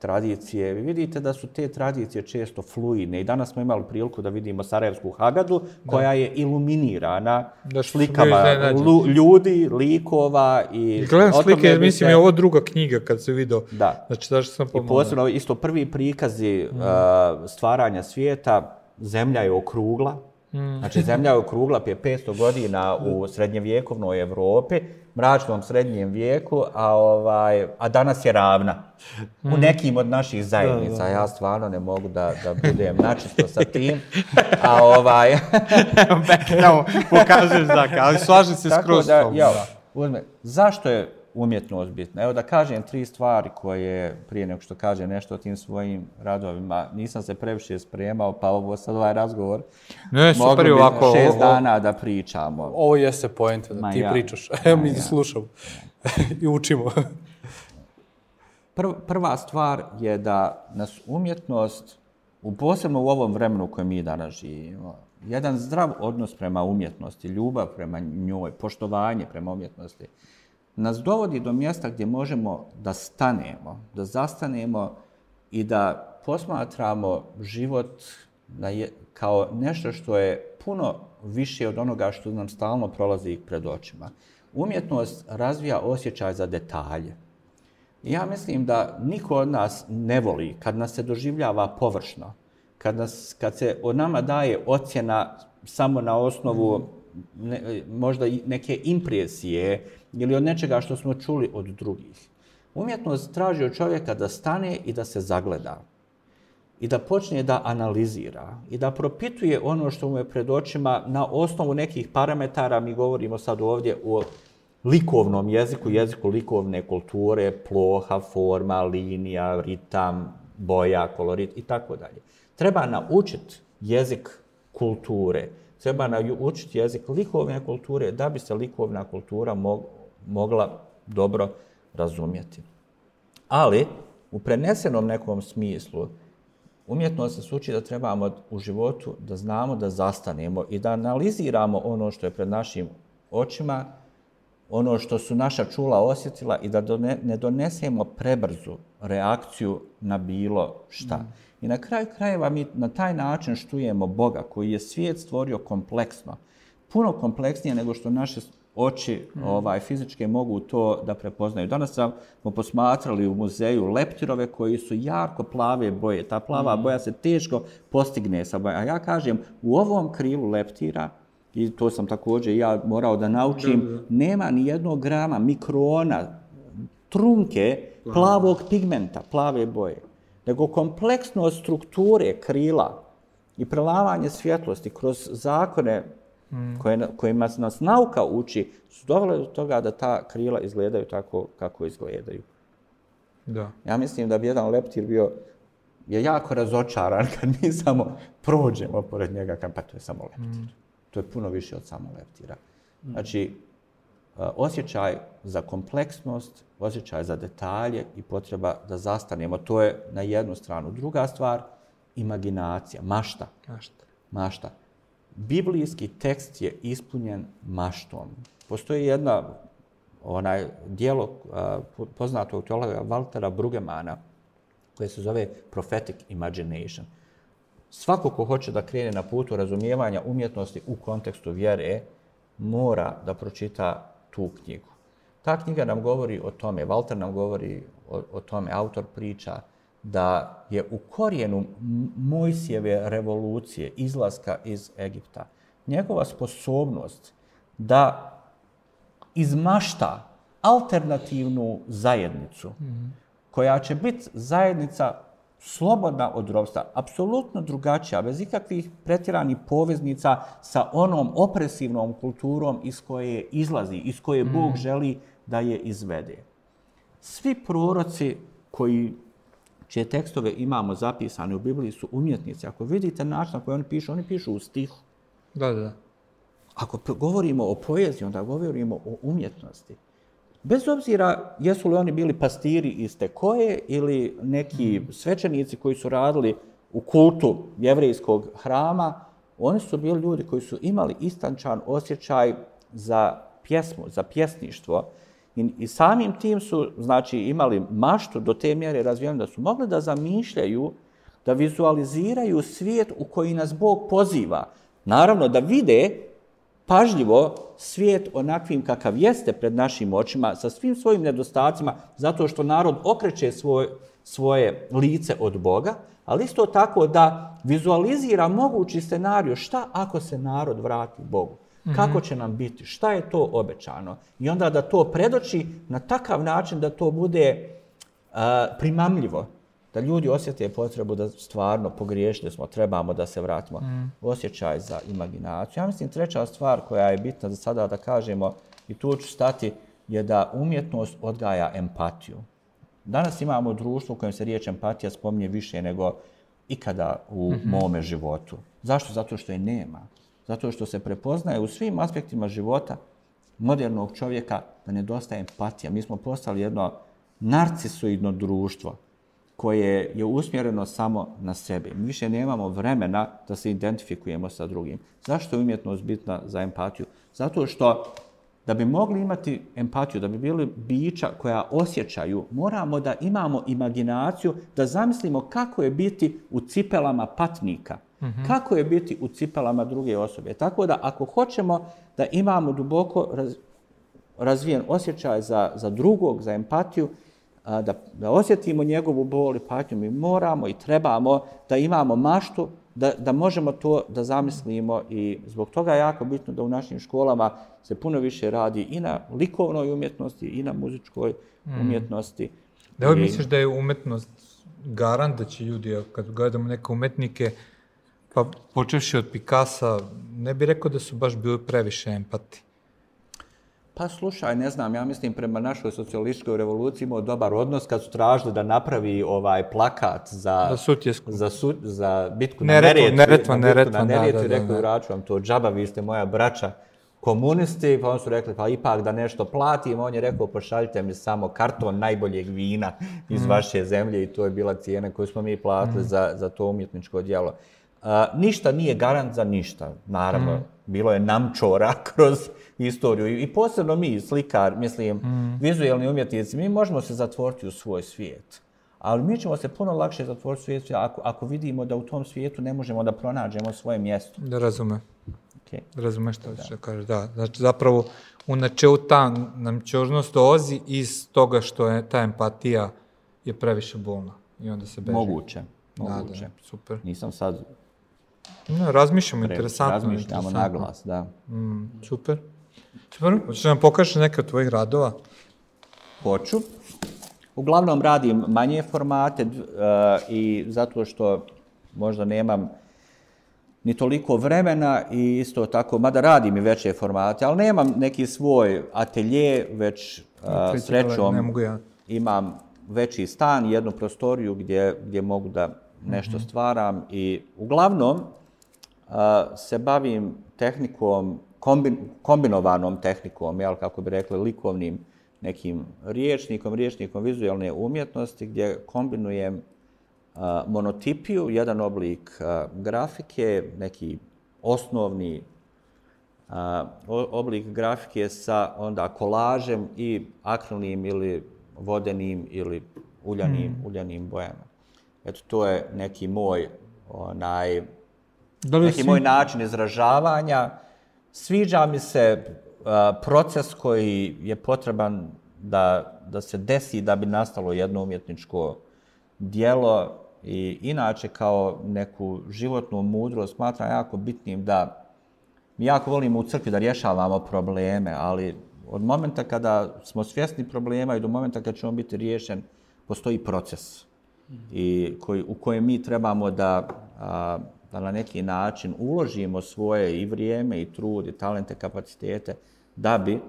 tradicije. Vi vidite da su te tradicije često fluidne i danas smo imali priliku da vidimo Sarajevsku Hagadu koja da. je iluminirana da slikama lu, ljudi, likova i... Gledam slike, mislim je ovo druga knjiga kad se vidio. Da. Znači, zašto sam pomalo. I posebno isto prvi prikazi mm. uh, stvaranja svijeta, zemlja je okrugla, Mm. Znači, zemlja je okrugla prije 500 godina u srednjevjekovnoj Evropi, mračnom srednjem vijeku, a, ovaj, a danas je ravna. U mm. nekim od naših zajednica. Da, da. Ja stvarno ne mogu da, da budem načisto sa tim. A ovaj... [LAUGHS] Evo, pokažeš da, ali slažem se skroz. Da, ja, uzme, zašto je umjetnost bitna. Evo da kažem tri stvari koje prije nego što kaže nešto o tim svojim radovima, nisam se previše spremao, pa ovo sad ovaj razgovor. Ne, super je ovako. šest ovo, dana da pričamo. Ovo jeste point, da Ma ti ja. pričaš. Evo [LAUGHS] mi ja. slušamo [LAUGHS] i učimo. Prv, prva stvar je da nas umjetnost, u posebno u ovom vremenu u kojem mi danas živimo, jedan zdrav odnos prema umjetnosti, ljubav prema njoj, poštovanje prema umjetnosti, nas dovodi do mjesta gdje možemo da stanemo, da zastanemo i da posmatramo život na je, kao nešto što je puno više od onoga što nam stalno prolazi pred očima. Umjetnost razvija osjećaj za detalje. Ja mislim da niko od nas ne voli kad nas se doživljava površno, kad, nas, kad se od nama daje ocjena samo na osnovu ne, možda neke impresije ili od nečega što smo čuli od drugih. Umjetnost traži od čovjeka da stane i da se zagleda i da počne da analizira i da propituje ono što mu je pred očima na osnovu nekih parametara, mi govorimo sad ovdje o likovnom jeziku, jeziku likovne kulture, ploha, forma, linija, ritam, boja, kolorit i tako dalje. Treba naučiti jezik kulture, treba naučiti jezik likovne kulture da bi se likovna kultura mogla dobro razumjeti. Ali, u prenesenom nekom smislu, umjetnost se uči da trebamo u životu da znamo da zastanemo i da analiziramo ono što je pred našim očima, ono što su naša čula osjetila i da ne donesemo prebrzu reakciju na bilo šta. Mm. I na kraju krajeva mi na taj način štujemo Boga koji je svijet stvorio kompleksno, puno kompleksnije nego što naše oči mm. ovaj fizičke mogu to da prepoznaju. Danas smo posmatrali u muzeju leptirove koji su jako plave boje. Ta plava mm. boja se teško postigne sa bojom. A ja kažem, u ovom krilu leptira, i to sam također ja morao da naučim, da, da. nema ni jednog grama mikrona, trunke plavog pigmenta, plave boje. Nego kompleksno strukture krila i prelavanje svjetlosti kroz zakone mm. koje, kojima nas nauka uči, su dovele do toga da ta krila izgledaju tako kako izgledaju. Da. Ja mislim da bi jedan leptir bio je jako razočaran kad mi samo prođemo pored njega, pa to je samo leptir. Mm. To je puno više od samo leptira. Mm. Znači, osjećaj za kompleksnost, osjećaj za detalje i potreba da zastanemo, to je na jednu stranu. Druga stvar, imaginacija, mašta. Mašta. Mašta biblijski tekst je ispunjen maštom. Postoji jedna onaj dijelo poznatog teologa Waltera Brugemana koje se zove Prophetic Imagination. Svako ko hoće da krene na putu razumijevanja umjetnosti u kontekstu vjere, mora da pročita tu knjigu. Ta knjiga nam govori o tome, Walter nam govori o, o tome, autor priča, da je u korijenu Mojsijeve revolucije, izlaska iz Egipta, njegova sposobnost da izmašta alternativnu zajednicu, koja će biti zajednica slobodna od rovstva, apsolutno drugačija, bez ikakvih pretjeranih poveznica sa onom opresivnom kulturom iz koje izlazi, iz koje Bog želi da je izvede. Svi proroci koji čije tekstove imamo zapisane u Bibliji su umjetnici. Ako vidite način na koji oni pišu, oni pišu u stihu. Da, da, da. Ako govorimo o poeziji, onda govorimo o umjetnosti. Bez obzira jesu li oni bili pastiri iz te koje ili neki mm. svećenici koji su radili u kultu jevrijskog hrama, oni su bili ljudi koji su imali istančan osjećaj za pjesmu, za pjesništvo. I, I samim tim su znači, imali maštu do te mjere razvijenu da su mogli da zamišljaju, da vizualiziraju svijet u koji nas Bog poziva. Naravno, da vide pažljivo svijet onakvim kakav jeste pred našim očima, sa svim svojim nedostacima, zato što narod okreće svoj, svoje lice od Boga, ali isto tako da vizualizira mogući scenariju šta ako se narod vrati Bogu. -hmm. kako će nam biti, šta je to obećano. I onda da to predoči na takav način da to bude uh, primamljivo. Da ljudi osjete potrebu da stvarno pogriješili smo, trebamo da se vratimo. Mm. Osjećaj za imaginaciju. Ja mislim treća stvar koja je bitna za sada da kažemo i tu ću stati je da umjetnost odgaja empatiju. Danas imamo društvo u kojem se riječ empatija spominje više nego ikada u mm -hmm. mome životu. Zašto? Zato što je nema. Zato što se prepoznaje u svim aspektima života modernog čovjeka da nedostaje empatija. Mi smo postali jedno narcisoidno društvo koje je usmjereno samo na sebe. Mi više nemamo vremena da se identifikujemo sa drugim. Zašto je umjetnost bitna za empatiju? Zato što da bi mogli imati empatiju, da bi bili bića koja osjećaju, moramo da imamo imaginaciju, da zamislimo kako je biti u cipelama patnika, mm -hmm. kako je biti u cipelama druge osobe. Tako da ako hoćemo da imamo duboko raz, razvijen osjećaj za, za drugog, za empatiju, a, da, da osjetimo njegovu bol i patnju, mi moramo i trebamo da imamo maštu, da, da možemo to da zamislimo i zbog toga je jako bitno da u našim školama se puno više radi i na likovnoj umjetnosti i na muzičkoj mm. umjetnosti. Da li misliš da je umetnost garant da će ljudi, kad gledamo neke umetnike, pa počevši od Picasa, ne bi rekao da su baš bili previše empati? Pa slušaj, ne znam, ja mislim prema našoj socijalističkoj revoluciji imao dobar odnos kad su tražili da napravi ovaj plakat za, za, sutjesku. za, su, za bitku ne, na Neretvu. Neretva, na Neretva, na Neretvu, rekao, vraću vam to džaba, vi ste moja braća komunisti, pa on su rekli, pa ipak da nešto platim, on je rekao, pošaljite mi samo karton najboljeg vina iz mm. vaše zemlje i to je bila cijena koju smo mi platili mm. za, za to umjetničko djelo. Ništa nije garant za ništa, naravno. Mm. Bilo je namčora [LAUGHS] kroz istoriju. I posebno mi, slikar, mislim, mm. vizualni umjetnici, mi možemo se zatvoriti u svoj svijet. Ali mi ćemo se puno lakše zatvoriti u svijet ako, ako vidimo da u tom svijetu ne možemo da pronađemo svoje mjesto. Da razume. Okay. Razume što da. kažeš. Da. Znači, zapravo, u načelu ta namčornost dolazi iz toga što je ta empatija je previše bolna. I onda se beže. Moguće. Moguće. Da, da, super. Nisam sad... No, razmišljamo, interesantno. Razmišljamo interesantno. na glas, da. Mm, super. Super, hoćeš nam pokažeš neke od tvojih radova? Hoću. Uglavnom radim manje formate uh, i zato što možda nemam ni toliko vremena i isto tako, mada radim i veće formate, ali nemam neki svoj atelje, već uh, srećom ne mogu ja. imam veći stan, jednu prostoriju gdje, gdje mogu da nešto mm -hmm. stvaram i uglavnom se bavim tehnikom kombin, kombinovanom tehnikom, jel, kako bi rekli, likovnim nekim riječnikom, riječnikom vizualne umjetnosti, gdje kombinujem a, monotipiju, jedan oblik a, grafike, neki osnovni a, oblik grafike sa onda kolažem i akrilnim ili vodenim ili uljanim, mm. uljanim bojama. Eto, to je neki moj onaj, neki si... moj način izražavanja. Sviđa mi se uh, proces koji je potreban da, da se desi da bi nastalo jedno umjetničko dijelo i inače kao neku životnu mudrost smatram jako bitnim da mi jako volimo u crkvi da rješavamo probleme, ali od momenta kada smo svjesni problema i do momenta kada ćemo biti riješen, postoji proces. I koji, u kojem mi trebamo da a, da na neki način uložimo svoje i vrijeme i trud i talente, kapacitete da bi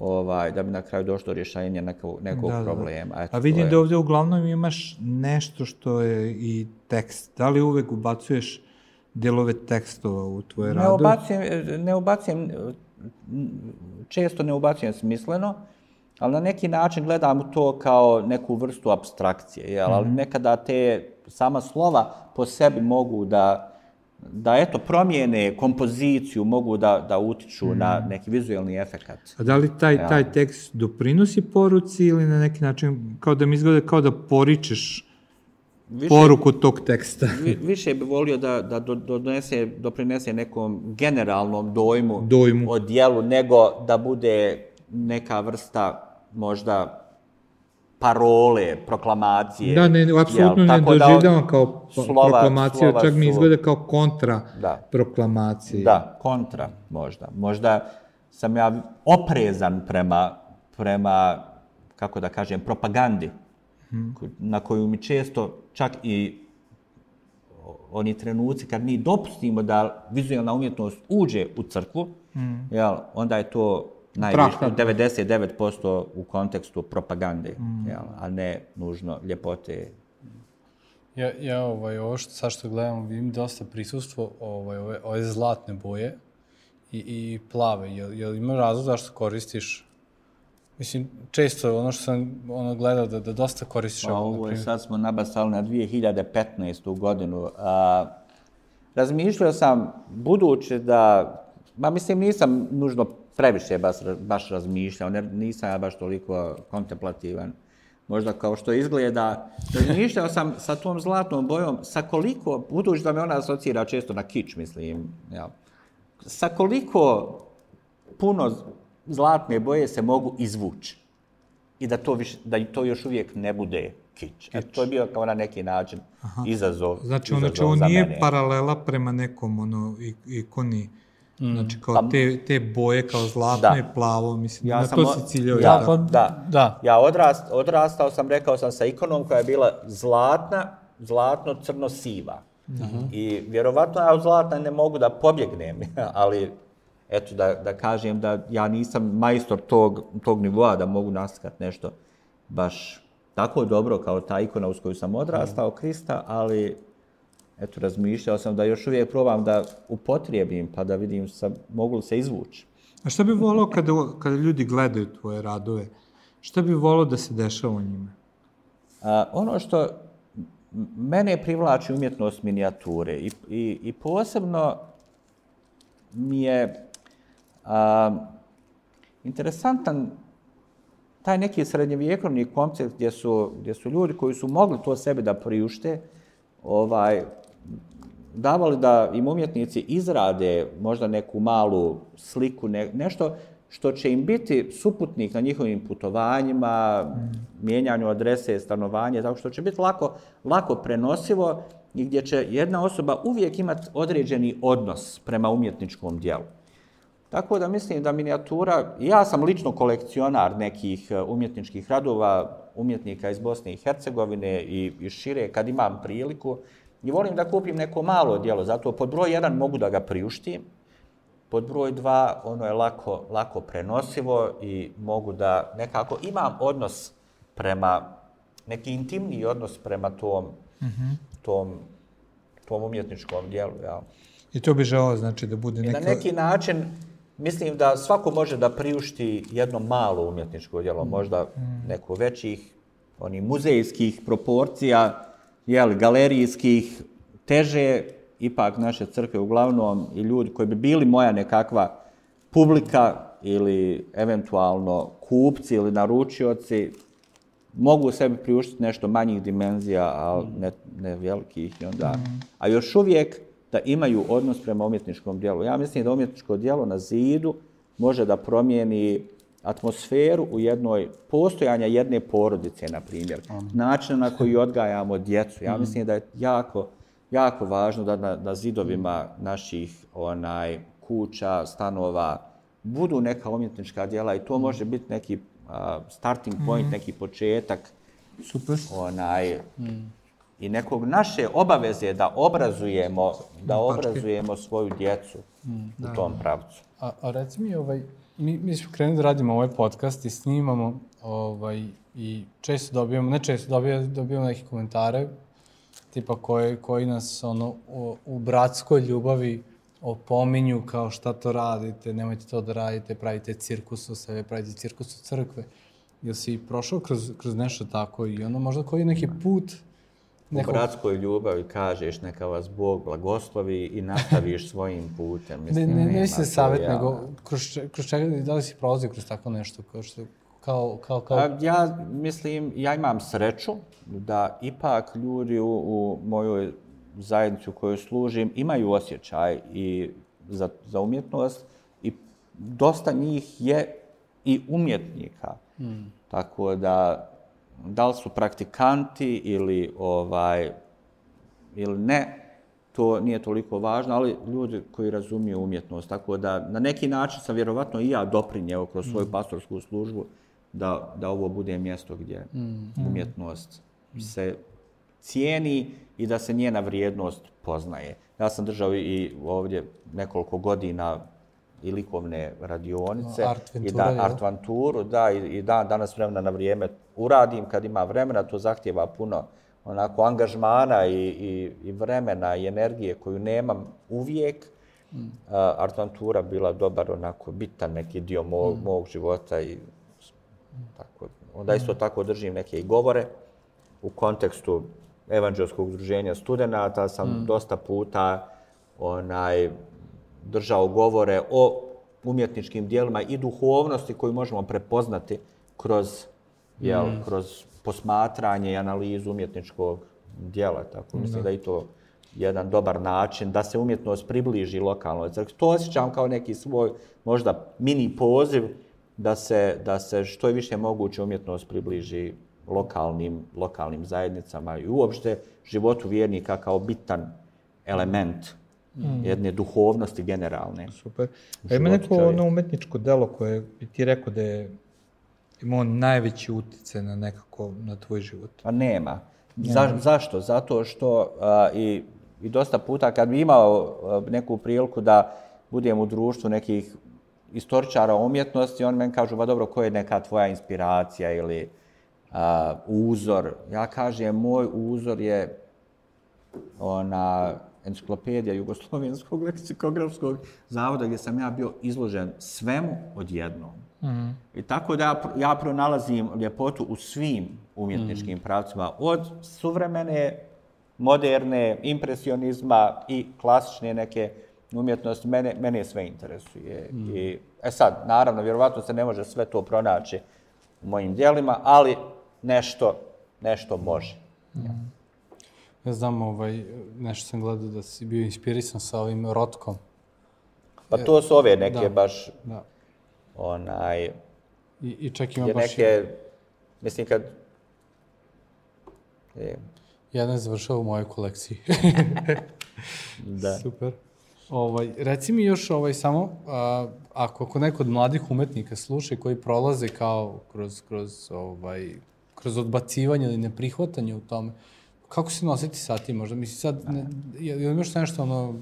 ovaj da bi na kraju došlo do rješenja nekog, nekog da, problema. Eto, A vidim je... da ovdje uglavnom imaš nešto što je i tekst. Da li uvek ubacuješ delove tekstova u tvoje radu? Ne ubacujem, ne ubacujem, često ne ubacujem smisleno, ali na neki način gledam to kao neku vrstu abstrakcije. Jel? Mm -hmm. Ali mhm. nekada te sama slova po sebi mogu da da eto promijene kompoziciju, mogu da, da utiču mm. na neki vizualni efekt. A da li taj, ja. taj tekst doprinosi poruci ili na neki način kao da mi izgleda kao da poričeš više, poruku tog teksta? [LAUGHS] Vi, više bi volio da, da do, donese, doprinese nekom generalnom dojmu, dojmu. o dijelu, nego da bude neka vrsta možda parole, proklamacije. Da, ne, apsolutno ne doživljavam kao slova, proklamacija, čak mi izgleda kao kontra da. proklamacije. Da, kontra možda. Možda sam ja oprezan prema, prema kako da kažem, propagandi, hmm. na koju mi često čak i oni trenuci kad mi dopustimo da vizualna umjetnost uđe u crkvu, hmm. jel, onda je to najviše, 99% u kontekstu propagande, mm. jel, a ne nužno ljepote. Ja, ja ovaj, ovo što, sad što gledam, vidim dosta prisustvo ovaj, ove, ove zlatne boje i, i plave. Je, je li ima razlog zašto koristiš Mislim, često ono što sam ono gledao da, da dosta koristiš Pa, ovo je, sad smo nabasali na 2015. godinu. A, razmišljao sam, budući da, ma mislim nisam nužno previše baš, baš razmišljao, ne, nisam ja baš toliko kontemplativan, možda kao što izgleda. Razmišljao sam sa tom zlatnom bojom, sa koliko, budući da me ona asocira često na kič, mislim, ja, sa koliko puno zlatne boje se mogu izvući i da to, više, da to još uvijek ne bude kič. E, to je bio kao na neki način Aha. izazov, znači, izazov znači, on nije mene. paralela prema nekom ono, ikoni, mm. znači kao pa, te, te boje kao zlatno da. i plavo, mislim, ja na sam, to si ciljao. Ja, ja, pa, da. da. Ja odrast, odrastao sam, rekao sam, sa ikonom koja je bila zlatna, zlatno-crno-siva. Uh -huh. I vjerovatno ja od zlatna ne mogu da pobjegnem, [LAUGHS] ali eto da, da kažem da ja nisam majstor tog, tog nivoa da mogu naskat nešto baš tako dobro kao ta ikona uz koju sam odrastao, Krista, ali eto, razmišljao sam da još uvijek probam da upotrijebim pa da vidim sa, mogu li se izvući. A šta bi volio kada, kada ljudi gledaju tvoje radove? Šta bi volio da se dešava u njima? A, ono što mene privlači umjetnost minijature i, i, i posebno mi je a, interesantan taj neki srednjevjekovni koncept gdje su, gdje su ljudi koji su mogli to sebi da priušte, ovaj, davali da im umjetnici izrade možda neku malu sliku, ne, nešto što će im biti suputnik na njihovim putovanjima, mm. mijenjanju adrese, stanovanje, tako što će biti lako, lako prenosivo i gdje će jedna osoba uvijek imati određeni odnos prema umjetničkom dijelu. Tako da mislim da minijatura, ja sam lično kolekcionar nekih e, umjetničkih radova, umjetnika iz Bosne i Hercegovine i, i šire kad imam priliku i volim da kupim neko malo dijelo, zato pod broj jedan mogu da ga priuštim, pod broj dva ono je lako, lako prenosivo i mogu da nekako imam odnos prema, neki intimni odnos prema tom, mm -hmm. tom, tom umjetničkom dijelu. Ja. I to bi želao znači da bude neka... I na neki način mislim da svako može da priušti jedno malo umjetničko djelo, možda neko većih, oni muzejskih proporcija, jel, galerijskih, teže, ipak naše crkve uglavnom i ljudi koji bi bili moja nekakva publika ili eventualno kupci ili naručioci, mogu sebi priuštiti nešto manjih dimenzija, a ne, ne velikih. I onda. A još uvijek, da imaju odnos prema umjetničkom dijelu. Ja mislim da umjetničko dijelo na zidu može da promijeni atmosferu u jednoj postojanja jedne porodice, na primjer. Način na koji odgajamo djecu. Ja mm. mislim da je jako, jako važno da na, na zidovima naših onaj kuća, stanova budu neka umjetnička dijela i to mm. može biti neki uh, starting point, mm. neki početak. Super. Onaj, mm i nekog naše obaveze da obrazujemo, da obrazujemo svoju djecu mm, u tom pravcu. A, a reci mi, ovaj, mi, mi smo krenuli da radimo ovaj podcast i snimamo ovaj, i često dobijamo, ne često, dobijamo, dobijamo neke komentare tipa koji, koji nas ono, u, u bratskoj ljubavi opominju kao šta to radite, nemojte to da radite, pravite cirkus u sebe, pravite cirkus u crkve. Jel si prošao kroz, kroz nešto tako i ono možda koji neki put nekog... u bratskoj ljubavi kažeš neka vas Bog blagoslovi i nastaviš [LAUGHS] svojim putem. Mislim, ne, ne, ne mislim savjet, ja. nego kroz, kroz čega, da li si prolazio kroz tako nešto? Kao što, kao, kao, kao... A, ja mislim, ja imam sreću da ipak ljudi u, u mojoj zajednici u kojoj služim imaju osjećaj i za, za umjetnost i dosta njih je i umjetnika. Hmm. Tako da da li su praktikanti ili ovaj ili ne, to nije toliko važno, ali ljudi koji razumiju umjetnost, tako da na neki način sam vjerovatno i ja doprinjeo kroz svoju mm. pastorsku službu da, da ovo bude mjesto gdje mm. umjetnost mm. se cijeni i da se njena vrijednost poznaje. Ja sam držao i ovdje nekoliko godina i likovne radionice art i da art venturu da i, i da danas vremena na vrijeme uradim kad ima vremena to zahtjeva puno onako angažmana i, i, i vremena i energije koju nemam uvijek mm. art ventura bila dobar onako bitan neki dio mog, mm. mog života i Tako, onda isto tako držim neke i govore u kontekstu evanđelskog udruženja studenta, sam mm. dosta puta onaj, držao govore o umjetničkim dijelima i duhovnosti koju možemo prepoznati kroz, jel, mm. kroz posmatranje i analizu umjetničkog dijela. Tako, mislim da. da i to jedan dobar način da se umjetnost približi lokalnoj crkvi. To osjećam kao neki svoj možda mini poziv da se, da se što je više moguće umjetnost približi lokalnim, lokalnim zajednicama i uopšte životu vjernika kao bitan element mm. jedne duhovnosti generalne. Super. A ima neko ono umetničko delo koje bi ti rekao da je imao najveći utjecaj na nekako na tvoj život? Pa nema. Za, zašto? Zato što a, i, i dosta puta kad bi imao a, neku priliku da budem u društvu nekih istoričara umjetnosti, on meni kažu, va dobro, ko je neka tvoja inspiracija ili a, uzor? Ja kažem, moj uzor je ona enciklopedija Jugoslovenskog leksikografskog zavoda gdje sam ja bio izložen svemu odjednom. Mm -hmm. I tako da ja, ja pronalazim ljepotu u svim umjetničkim mm -hmm. pravcima, od suvremene, moderne, impresionizma i klasične neke umjetnosti, mene, mene sve interesuje. Mm. I, e sad, naravno, vjerovatno se ne može sve to pronaći u mojim dijelima, ali nešto, nešto može. Mm. Ja. ja znam, ovaj, nešto sam gledao da si bio inspirisan sa ovim rotkom. Pa to su ove neke da. baš, da. Onaj... I, i čak ima baš... Neke, mislim, kad... Je. Jedan je završao u mojoj kolekciji. [LAUGHS] da. Super. Ovaj, reci mi još ovaj, samo, a, ako, ako neko od mladih umetnika sluša koji prolaze kao kroz, kroz, ovaj, kroz odbacivanje ili neprihvatanje u tome, kako se nositi sa tim možda? Misli sad, ne, je, je još nešto ono,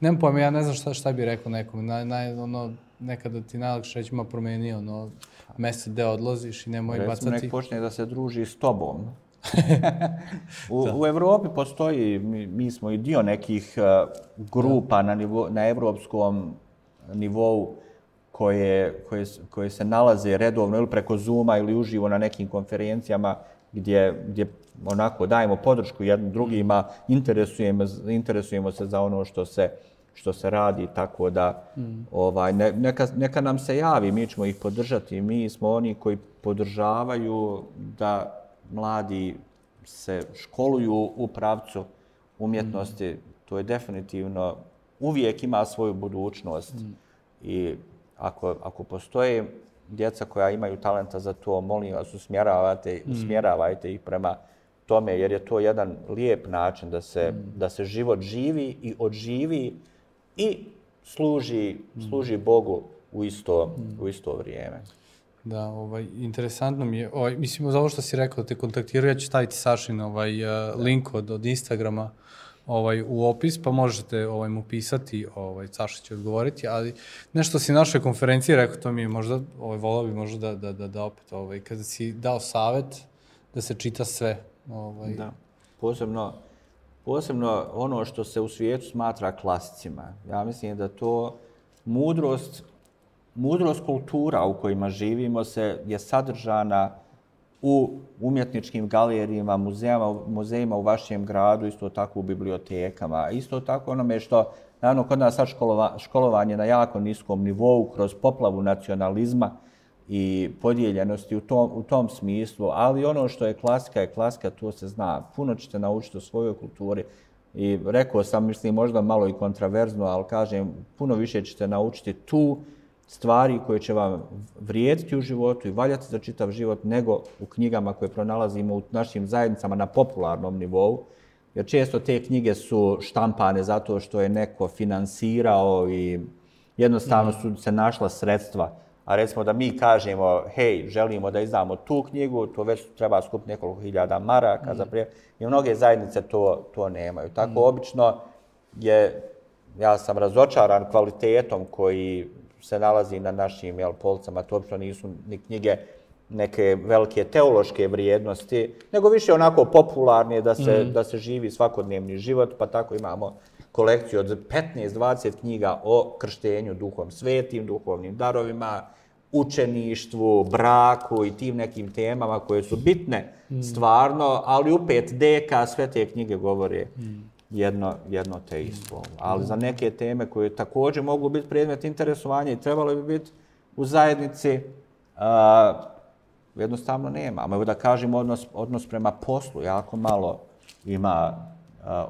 nemam pojma, ja ne znam šta, šta bi rekao nekom, naj, naj, ono, nekada ti najlakše reći ma promeni, ono, mesec gde odlaziš i nemoj Recimo, bacati. Recimo, nek počne da se druži s tobom. [LAUGHS] u, u Evropi postoji, mi, mi smo i dio nekih uh, grupa na, nivo, na evropskom nivou koje, koje, koje se nalaze redovno ili preko Zuma ili uživo na nekim konferencijama gdje, gdje onako dajemo podršku jednim drugima, interesujemo, interesujemo se za ono što se što se radi, tako da mm. ovaj, ne, neka, neka nam se javi, mi ćemo ih podržati. Mi smo oni koji podržavaju da mladi se školuju u pravcu umjetnosti, mm. to je definitivno uvijek ima svoju budućnost. Mm. I ako, ako postoje djeca koja imaju talenta za to, molim vas, usmjeravate, mm. usmjeravajte ih prema tome, jer je to jedan lijep način da se, mm. da se život živi i odživi i služi, mm. služi Bogu u isto, mm. u isto vrijeme. Da, ovaj, interesantno mi je, ovaj, mislim, za ovo što si rekao da te kontaktiraju, ja ću staviti Sašin ovaj, uh, link od, od Instagrama ovaj, u opis, pa možete ovaj, mu pisati, ovaj, Saša će odgovoriti, ali nešto si na našoj konferenciji rekao, to mi je možda, ovaj, volao bi možda da, da, da, da opet, ovaj, kada si dao savet da se čita sve. Ovaj. Da, posebno, posebno ono što se u svijetu smatra klasicima. Ja mislim da to mudrost mudrost kultura u kojima živimo se je sadržana u umjetničkim galerijima, muzejama, muzejima u vašem gradu, isto tako u bibliotekama. Isto tako onome što, naravno, kod nas sad školova, školovanje na jako niskom nivou, kroz poplavu nacionalizma i podijeljenosti u tom, u tom smislu, ali ono što je klasika je klasika, to se zna. Puno ćete naučiti o svojoj kulturi. I rekao sam, mislim, možda malo i kontraverzno, ali kažem, puno više ćete naučiti tu, stvari koje će vam vrijediti u životu i valjati za čitav život nego u knjigama koje pronalazimo u našim zajednicama na popularnom nivou. Jer često te knjige su štampane zato što je neko finansirao i jednostavno su se našla sredstva. A recimo da mi kažemo, hej, želimo da izdamo tu knjigu, to već treba skupiti nekoliko hiljada maraka mm. za prije. I mnoge zajednice to, to nemaju. Tako mm. obično je, ja sam razočaran kvalitetom koji se nalazi na našim jel, polcama, to uopšte nisu ni knjige neke velike teološke vrijednosti, nego više onako popularne da se, mm. da se živi svakodnevni život, pa tako imamo kolekciju od 15-20 knjiga o krštenju duhom svetim, duhovnim darovima, učeništvu, braku i tim nekim temama koje su bitne stvarno, ali u pet deka sve te knjige govore jedno, jedno te isto. Ali za neke teme koje također mogu biti predmet interesovanja i trebalo bi biti u zajednici, a, jednostavno nema. A mogu da kažem odnos, odnos prema poslu, jako malo ima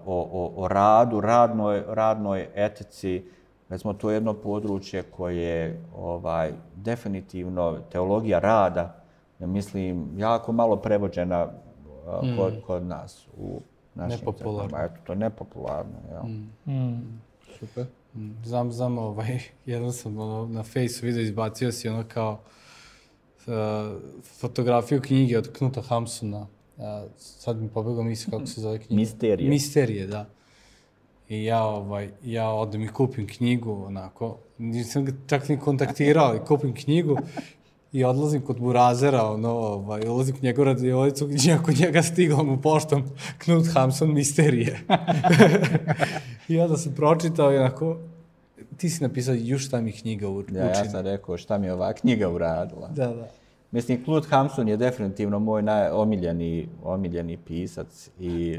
o, o, o radu, radnoj, radnoj etici. Recimo, to je jedno područje koje je ovaj, definitivno teologija rada, ja mislim, jako malo prevođena a, kod, mm. kod nas u našim Nepopularno. Eto, to je nepopularno. Ja. Mm. Mm. Super. Mm, Znam, znam, ovaj, [LAUGHS] jednom sam ono, na fejsu video izbacio si ono kao uh, fotografiju knjige od Knuta Hamsuna. Sad mi pobegao misli kako se zove knjiga. Misterije. Misterije, da. I ja, ovaj, ja odem i kupim knjigu, onako, nisam ga čak ni kontaktirao, i kupim knjigu i odlazim kod Burazera, ono, ovaj, ulazim kod njegovu radiolicu, gdje je kod njega stigla mu poštom Knut Hamsun Misterije. [LAUGHS] I onda sam pročitao i onako, ti si napisao ju šta mi knjiga u, učini. Ja, ja sam rekao šta mi ova knjiga uradila. Da, da. Mislim, Claude Hamsun je definitivno moj najomiljeni omiljeni pisac i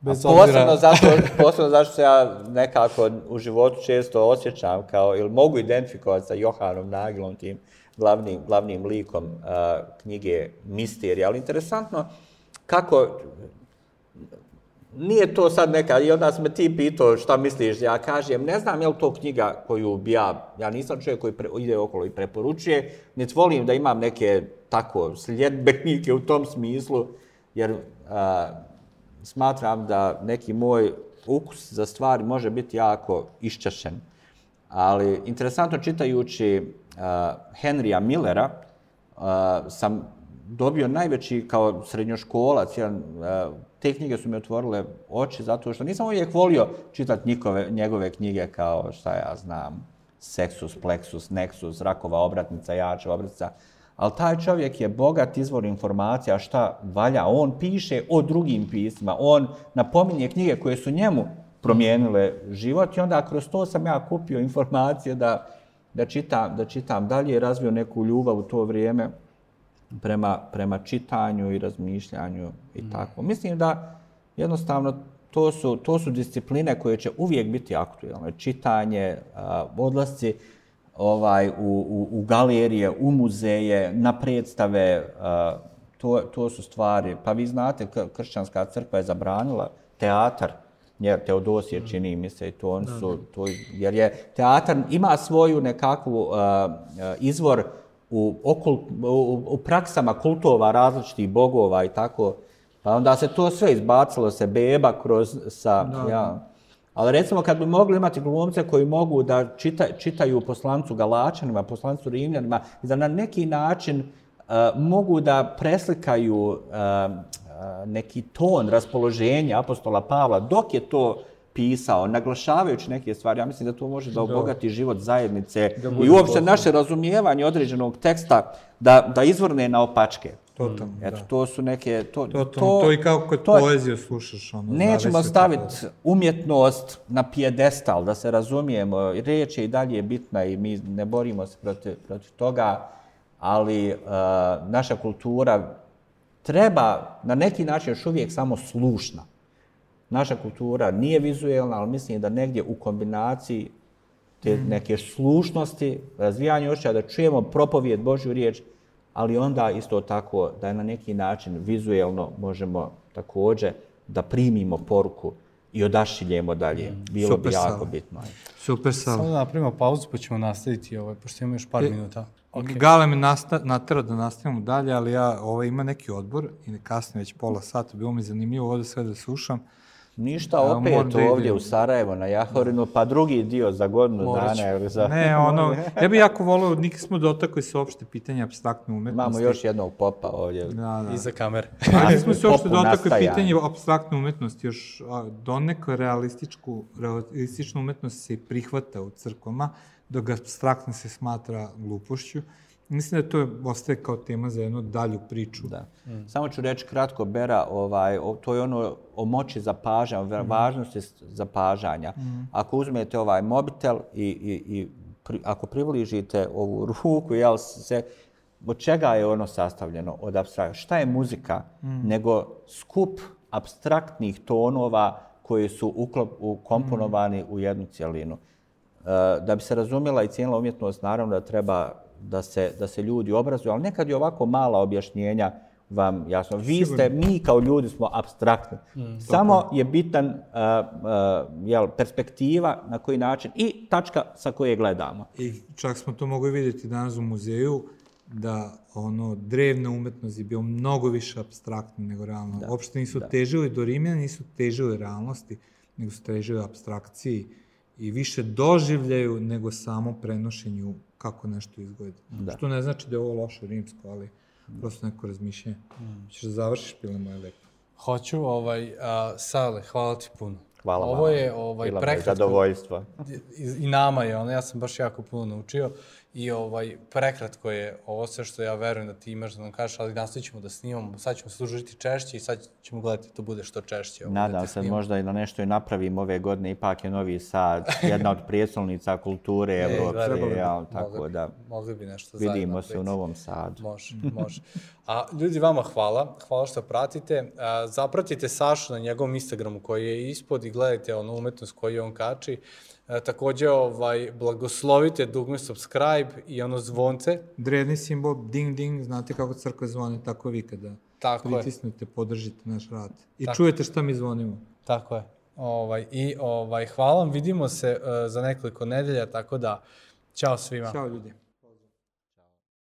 Bez A posebno zato, posebno zato što ja nekako u životu često osjećam kao, ili mogu identifikovati sa Johanom Nagilom, tim glavnim, glavnim likom uh, knjige Misterija. Ali interesantno kako, nije to sad neka, i onda si me ti pitao šta misliš, ja kažem, ne znam je li to knjiga koju bi ja, ja nisam čovjek koji pre, ide okolo i preporučuje, niti volim da imam neke tako sljedbenike u tom smislu, jer a, smatram da neki moj ukus za stvari može biti jako iščašen. Ali interesantno čitajući uh, Henrya Millera, uh, sam dobio najveći kao srednjoškolac, jedan, uh, te knjige su mi otvorile oči zato što nisam uvijek volio čitati njegove, njegove knjige kao šta ja znam, Sexus, Plexus, Nexus, Rakova obratnica, Jača obratnica, ali taj čovjek je bogat izvor informacija šta valja. On piše o drugim pismima, on napominje knjige koje su njemu promijenile život i onda kroz to sam ja kupio informacije da, da, čitam, da čitam dalje i razvio neku ljubav u to vrijeme prema, prema čitanju i razmišljanju i tako. Mislim da jednostavno to su, to su discipline koje će uvijek biti aktualne. Čitanje, odlasci ovaj, u, u, u galerije, u muzeje, na predstave, to, to su stvari. Pa vi znate, kršćanska crkva je zabranila teatar, jer Teodosije čini mi se i to on su, to, jer je teatar ima svoju nekakvu uh, izvor u, okult, u, u praksama kultova različitih bogova i tako, pa onda se to sve izbacilo se beba kroz sa, da. ja, Ali recimo kad bi mogli imati glumce koji mogu da čita, čitaju poslancu Galačanima, poslancu Rimljanima da na neki način uh, mogu da preslikaju uh, neki ton raspoloženja apostola Pavla dok je to pisao, naglašavajući neke stvari, ja mislim da to može da obogati život zajednice i uopšte naše razumijevanje određenog teksta da, da izvrne na opačke. Totalno, Eto, da. to su neke... To, Totalno, to, to i kao kod to poeziju slušaš, ono, Nećemo staviti umjetnost na pijedestal, da se razumijemo. Riječ je i dalje bitna i mi ne borimo se protiv, protiv toga, ali uh, naša kultura treba na neki način još uvijek samo slušna. Naša kultura nije vizuelna, ali mislim da negdje u kombinaciji te neke slušnosti, razvijanje očaja, da čujemo propovijed Božju riječ, ali onda isto tako da na neki način vizuelno možemo također da primimo poruku i odašiljemo dalje. Bilo Super bi jako Sava. bitno. Super Samo sam. da napravimo pauzu pa ćemo nastaviti ovaj, pošto imamo još par E, minuta. Okay. Gale me naterao da nastavimo dalje, ali ja ovaj, ima neki odbor i kasnije već pola sata, bilo mi zanimljivo ovdje sve da slušam. Ništa, Ja, opet ovdje idem. u Sarajevo na Jahorinu, pa drugi dio za godinu Morat dana. Ili za... Ne, ono, ja bih jako volio, nikad smo dotakli se opšte pitanja abstraktne umetnosti. Imamo još jednog popa ovdje. Da, da. Iza kamere. Ali nismo se uopšte dotakli nastajanja. pitanje abstraktne umetnosti, još donekle realističku, realističnu umetnost se prihvata u crkvama, dok abstraktna se smatra glupošću. Mislim da to ostaje kao tema za jednu dalju priču. Da. Mm. Samo ću reći kratko, Bera, ovaj, o, to je ono o moći zapažanja, o Mm. važnosti zapažanja. Mm. Ako uzmete ovaj mobitel i, i, i pri, ako približite ovu ruku, jel se, od čega je ono sastavljeno? Od abstrakt, šta je muzika? Mm. Nego skup abstraktnih tonova koji su uklop, ukomponovani mm. u jednu cijelinu. E, da bi se razumjela i cijenila umjetnost, naravno da treba da se, da se ljudi obrazuju, ali nekad je ovako mala objašnjenja vam jasno. Vi ste, mi kao ljudi smo abstraktni. Mm, Samo je bitan uh, uh, jel, perspektiva na koji način i tačka sa koje gledamo. I čak smo to mogli vidjeti danas u muzeju, da ono drevna umetnost je bio mnogo više abstraktna nego realno. Da. Uopšte nisu da. težili do Rimljana, nisu težili realnosti, nego su težili abstrakciji i više doživljaju nego samo prenošenju kako nešto izgleda. Da. Što ne znači da je ovo loše rimsko, ali prosto neko razmišljanje. Mm. Češ da završiš pile moje lepo? Hoću, ovaj, a, Sale, hvala ti puno. Hvala Ovo je ovaj, prekratko. zadovoljstvo. I, I nama je, ono, ja sam baš jako puno naučio. I ovaj, prekratko je ovo sve što ja verujem da ti imaš da nam kažeš, ali nastavit ćemo da snimamo, sad ćemo se služiti češće i sad ćemo gledati da to bude što češće. Ovaj, Nadam da se možda i na nešto i napravim ove godine, ipak je Novi Sad, jedna od prijestolnica kulture [LAUGHS] Evrope, ja, tako mogli, da mogli bi nešto vidimo se u Novom Sadu. Može, može. A ljudi, vama hvala, hvala što pratite. A, zapratite Sašu na njegovom Instagramu koji je ispod i gledajte onu umetnost koju on kači. E, takođe, ovaj, blagoslovite dugme subscribe i ono zvonce. Dredni simbol, ding ding, znate kako crkva zvoni, tako vi kada tako pritisnete, je. podržite naš rad. I tako. čujete šta mi zvonimo. Tako je. Ovaj, I ovaj, hvala vam, vidimo se uh, za nekoliko nedelja, tako da, čao svima. Ćao ljudi.